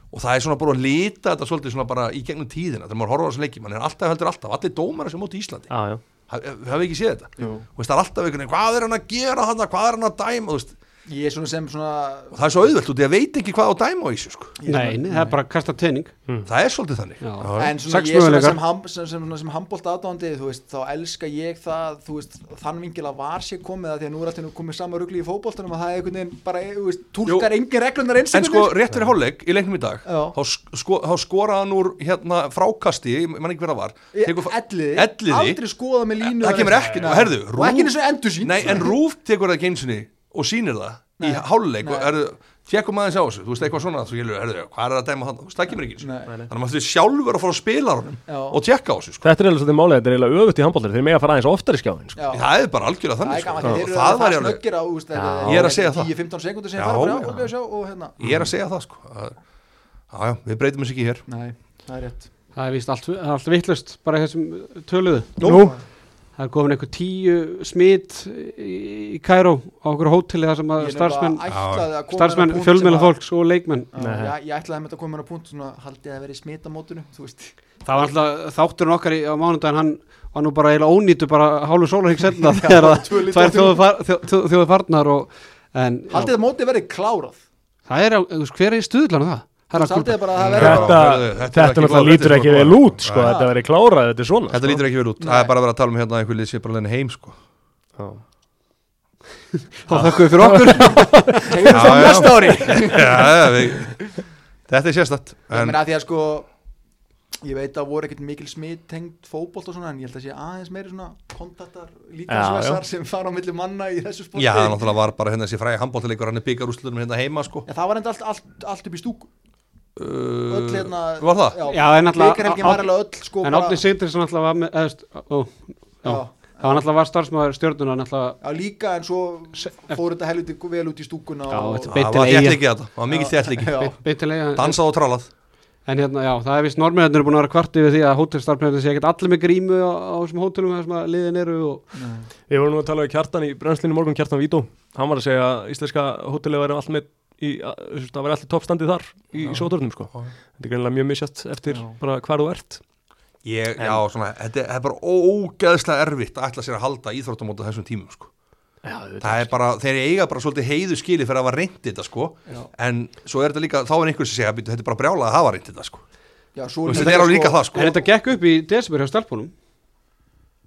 og það er svona bara að lita þetta svolítið svona bara í gegnum tíðina þegar maður horfa á þessu leiki, mann er alltaf heldur alltaf allir dómara sem móti Íslandi, já, já. Hafið ekki séð þetta? Veist, það er alltaf einhvern veginn, hvað er hann að gera hann hvað er hann að dæma, þú veist Ég er svona sem svona og það er svo auðvelt út í að veit ekki hvað á dæma á þessu sko. nei, nei, það er bara að kasta tenning það er svolítið þannig. Já. En svona Sex ég svona möguleikar. sem, ham, sem, sem, sem, sem handbólt aðdáðandi þú veist, þá elska ég það þú veist, þann vingil að var sér komið að því að nú er alltaf komið sama rugli í fótboltanum að það er einhvern veginn bara, þú veist, túlkar engin reglunar eins en sko rétt fyrir hálfleik í leiknum í dag Já. þá, sko, þá skoraði hann úr hérna, frákasti, ég man ekki hver það var. Elliði, aldrei skoða með línu það kemur ekkert, og herðu og ekki eins og endur sín nei, en Rúf tekur það það í Nei. hálfleik og Nei. herðu, tjekkum aðeins á þessu þú veist eitthvað svona, þú skilur, herðu, hvað er það að dæma hann þú veist, það kemur ekki. Nei. þannig að maður þurfi sjálfur að fara að spila honum Já. og tjekka á þessu sko. Þetta er eiginlega svolítið málið, þetta er eiginlega öfugt í handbóltar Þeir mega fara aðeins oftar í skjáin sko. Það er bara algjörlega Það þannig sko. eru það var það ég alveg á, þú veist, þetta Ég er að segja það. 10-15 sekundur sem Já, fara bara já. á og sjá og hérna ég er að segja það sko. að- já, já, við breytum þessu ekki hér Nei, það er rétt það er víst allt, allt vittlust bara þessum töluðu Nú, það er komin einhver tíu smit í, Kæró á okkur hóteli þar sem að starfsmenn að starfsmenn, á fjölmjöla að- fólks og leikmenn Já, Nei. ég, ætlaði að þetta koma inn á punkt svona haldið að vera í smitamótinu þú veist það var alltaf þátturinn okkar í, á mánudaginn hann var nú bara eiginlega ónýtu bara hálfu sólarhing setna þegar að á þrjú. þjóðu far, þjó, þjó, þjóðu farnar og, en já, haldið að mótið verið klárað það er, á- hver er í stuðlan það? Já. þetta, þetta lítur ekki sko. vel út sko. Nei. Þetta verið klárað, þetta er svona þetta sko. lítur ekki vel út, það er bara að vera að tala um hérna að einhver lið sé bara leiðin heim sko. Já. þá þökkum við fyrir okkur Já, það já. næsta ári já, já, við, þetta er sérstætt ég meina að því að sko ég veit að voru ekkert mikil smitt tengt fótbolt og svona en ég held að sé aðeins meiri svona kontaktar Já, líkansvessar sem fara á milli manna í þessu sporti Já, náttúrulega var bara hérna þessi fræði handbóltileikur hann er byggarúslutum hérna heima sko En það var enda allt, allt, allt upp í stúku öll hérna Var það? Já, en öll sko En Átni Sigtrisson alltaf var með eðst, ó, já, Já, það var alltaf var starfsmæður stjórnuna alltaf já, líka en svo fór þetta helviti vel út í stúkuna Já, Það var Eyja. þéttliki þetta, það var mikið en, Dansað og trálað en hérna, já, það er vist normennir búin að vera kvart yfir því að hótelstarfsmæður sé ekkert allir með grímu á, á þessum hótelum þar sem að liðin eru og Við vorum nú að tala við Kjartan í brennslinu morgun Kjartan Vító, hann var að segja að í, að, það væri allir toppstandið þar í, í sótörnum sko. Þetta er greinlega mjög misjast eftir bara hvar þú ert. Ég, já, svona, þetta er- þetta er bara ógeðslega erfitt að ætla sér að halda íþróttamóta þessum tímum sko. Já, Það er bara, þeir eiga bara svolítið heiðu skili fyrir að hafa reynd þetta sko. Já. En svo er þetta líka, þá er einhver sem segja "Bíddu, Þetta er bara brjálað að hafa reynd þetta sko. Já, veist, Þetta er alveg líka það sko. En þetta gekk upp í desember hjá stelpunum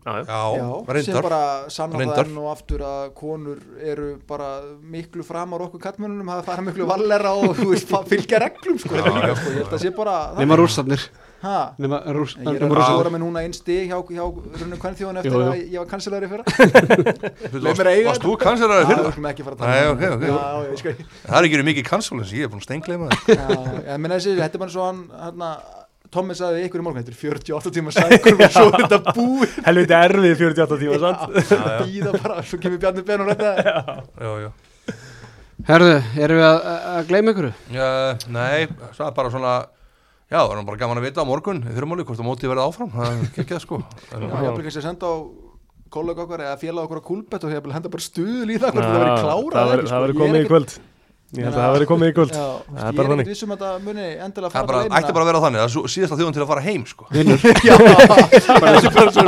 já, já. Já, Já, sem bara sanna það enn og aftur að konur eru bara miklu framar okkur kattmönnunum hafa farið miklu vallera og þú veist, fylgja reglum sko, þetta líka, sko, ég held að sé bara Nema rússarnir. Ha, Nema rúss, ég er að skora með núna einn stig hjá, hjá runnum kvennþjóðan eftir að ég var kanselari fyrra. Að Varst þú Já, það? fara að Nei, tala um ok, ok. það. Já, Það er ekki verið mikið kansólins, ég er búin að steingleima það Já, ég meina þessi, þetta er bara svo hann, sagði við ykkur í morgun, þetta er 48 tíma sækur og svo er þetta búið. Helviti erfið 48 tíma sant? býða bara, svo kemur Bjarni Ben og þetta Já, já Herðu, erum við að, að gleyma ykkur? Já, nei, það er bara svona Já, það er bara gaman að vita á morgun í fyrirmáli hvort að mótið verði áfram. Það er ekki það sko. Já, ég vil kannski að senda á kollega okkar eða félag okkar á kúlbett og vil henda bara stuðul í það hvort það verið klárað Það verður- sko. komið í kvöld Ég held að það verður komið í kvöld. Já, Það er ég bara er þannig. ekkert vissum að það muni endilega Það fara er bara, ætti bara að vera þannig, það er svo- síðasta þjóðan til að fara heim sko. Vinnur Já,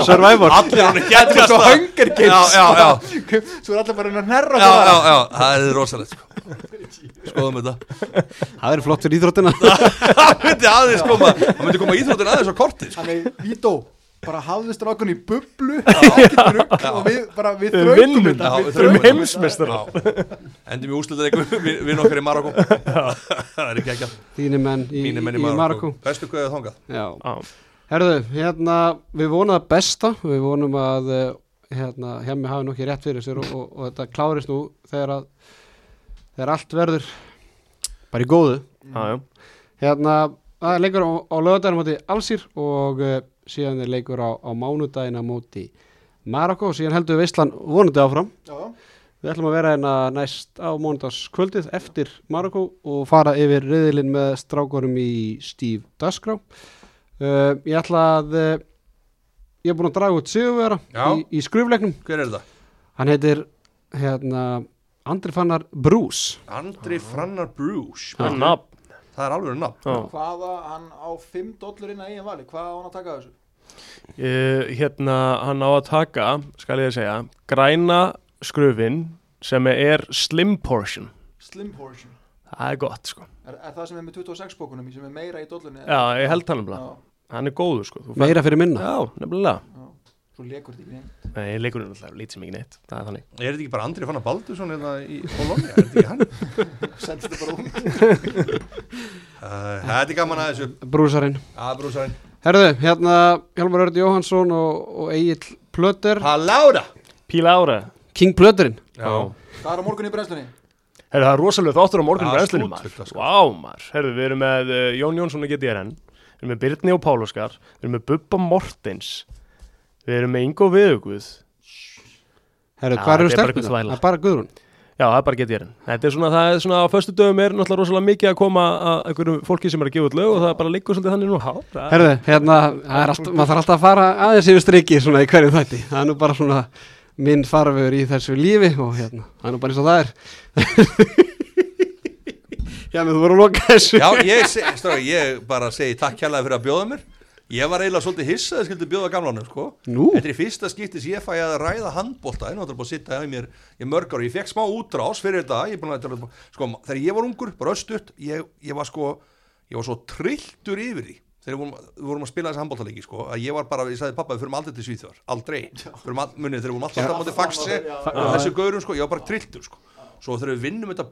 Survivor. Allir hann er svo Hunger Games já, já, Svo er allir bara að nærra já, já, já, það er rosalegt sko. Skoðum þetta. Það er flott fyrir íþróttina. Það myndi aðeins koma, það myndi koma íþróttin aðeins á korti sko. Þannig, Vító, bara hafðu strákun í bublu og við bara, við Við Já, við við heimsmeistarar. Já. Endum í úslita eitthvað Vinn okkar í Marokko Það er ekki ekki Þínir menn í, Mínir menn í, í Marokko Bestu kveðið þangað. Já, Já, herðu, hérna Við vonum að besta. Við vonum að eh, hérna, hemmi hafi nú ekki rétt fyrir sér og, og, og þetta klárist nú þegar að þegar allt verður bara í góðu. Já, já. Hérna, það er leikur á, á lögadaginn á móti Alsýr og uh, síðan er leikur á, á mánudaginn á móti Marokko og síðan heldur við veislan vonandi áfram. Já, Við ætlum að vera hérna næst á mánudagskvöldið eftir Marokko og fara yfir riðilinn með strákurum í Steve Dasgrá. Uh, ég ætla að, uh, ég er búinn að draga út sigurvera í, í skrufleiknum. Hver er þetta? Hann heitir, hérna, Andri Fannar Bruce. Andri Frannar Bruce Það er nafn Það er alveg nafn hvaða, hann á 5 dollar inn að eigin vali, hvað á hann að taka þessu? Uh, hérna, hann á að taka, skal ég segja, græna skrufin sem er slim portion. Slim portion Það er gott, sko. Er, er það sem er með 26 bókunum sem er meira í dollarni? Já, ég held hann um Hann er góður, sko. Þú fær- Meira fyrir minna. Já, nefnilega. Svo lekur þetta ekki neitt Nei, leikurinn er alltaf lítið sem ekki neitt. Það er þannig. Er þetta ekki bara Andri Fannar Baldursson hérna í Bologna? Er þetta ekki hann? Sendst þetta bara út Þetta er gaman að þessu Brúsarinn. Að brúsarinn Herðu, hérna Hjálmar Örd Jóhansson og, og Egil Plöter Palára Píla ára. King Plöterinn Já Hvað er á morgun í brennslunni? Herru, það er rosalega þáttur á morgun Já, brennslunni maður. Vá, maður. Herru, við erum með uh, Jón Jónsson og GTRN. Við erum með Birni og Páloskar. Við erum með Bubba Mortens. Við erum með Ingo Viðuguð. Herðu, Já, hvað eru er einhver þvæla. Það er bara Guðrún Já, það er bara GTRN. Þetta er svona, það er svona, á föstu dögum er náttúrulega rosalega mikið að koma að einhverjum fólki sem er að gefa út lög og það er bara liggur svolítið þannig nú. Já, það er- Herðu, hérna, það er allt, maður þarf alltaf að fara aðeins yfir striki svona í hverju þætti Það er nú bara svona minn farvegur í þessu lífi og hérna, það er nú bara eins og það er Já, menn þú voru að loka þessu Já, ég, strá, ég bara segi takk kærlega fyrir að bjóða mér Ég var eiginlega svolítið hissað að skildi bjóða gamlanum sko. Þetta er í fyrsta skipti sem ég fæ að ræða handbólta en það er búin að sitta hjá mér í mörg ára Ég fekk smá útrás fyrir þetta. Ég að, sko, Þegar ég var ungur, bara östutt ég, ég var sko, ég var svo trilltur yfir því Þegar við vorum, við vorum að spila þessi handbóltalegi sko, að ég var bara, ég sagði pappa, við fyrir aldrei til Svíþjóðar, aldrei. All, munið, þegar við vorum alltaf ja. á faxi og þessu gaurum, sko, ég var bara trilltur sko. Svo þegar við vinnum þetta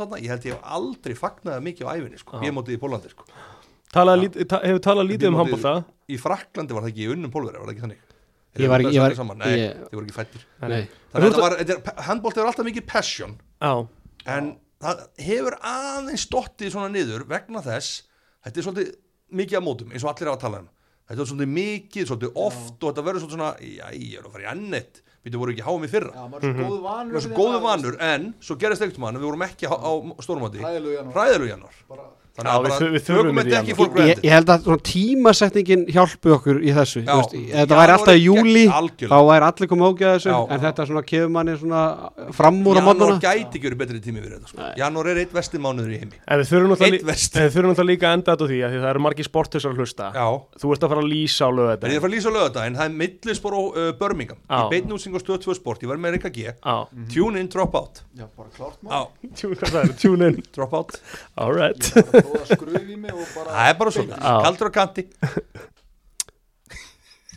þarna, ég held ég aldrei fagnaði mikið á æfinni, sko, B-mótið í Pólandi, sko. Talað Já. lít, ta, hefur talað lítið um handbólta Í Fraklandi var það ekki í unnum pólveri, var það ekki þannig? Ég var ég var- saman, Nei, ég- þið voru ekki fættir Nei, Þannig að var, þetta er, er alltaf mikið passion. Já, En það hefur aðeins stottið svona niður vegna þess Þetta er svolítið mikið að mótum, eins og allir hafa að tala um. Þetta er svolítið mikið, svolítið oft og þetta verður svolítið svona, já, ég er að fara í ennett Við voru ekki háum í fyrra? Já, vanur Við vorum svo góðu vanur, en svo gerist ekkert mann Við vorum ekki á, á stórmati Hræðilegu janúar. Janúar Þannig að við við þurfum tökum þetta í þetta ekki janúar. for ég, ég held að svona tímasetningin hjálpi okkur í þessu Já. Þú veist, ef þetta væri alltaf í júli algjörlega. þá væri allir komið ógeða þessu Já. en þetta svona kefur manni svona fram úr á Janúar mótana gæti ekki verið betri tími fyrir þetta sko. Janúar er eitt vesti mánuður í heimi. En við þurfum náttúrulega en við líka að enda þetta á því að því það eru margir sporthusar að hlusta. Já, Þú ert að fara að lýsa á en ég er að fara að lýsa á lögadaginn Það er millispor og uh, Birmingham. Í beitnúsing og stöð 2 sport, ég var með Rikka G. Já, Tune in, drop out. Tune in. Drop out Alright Bara prófa að skrufa í mig og bara Það er bara svona, kaldur á kanti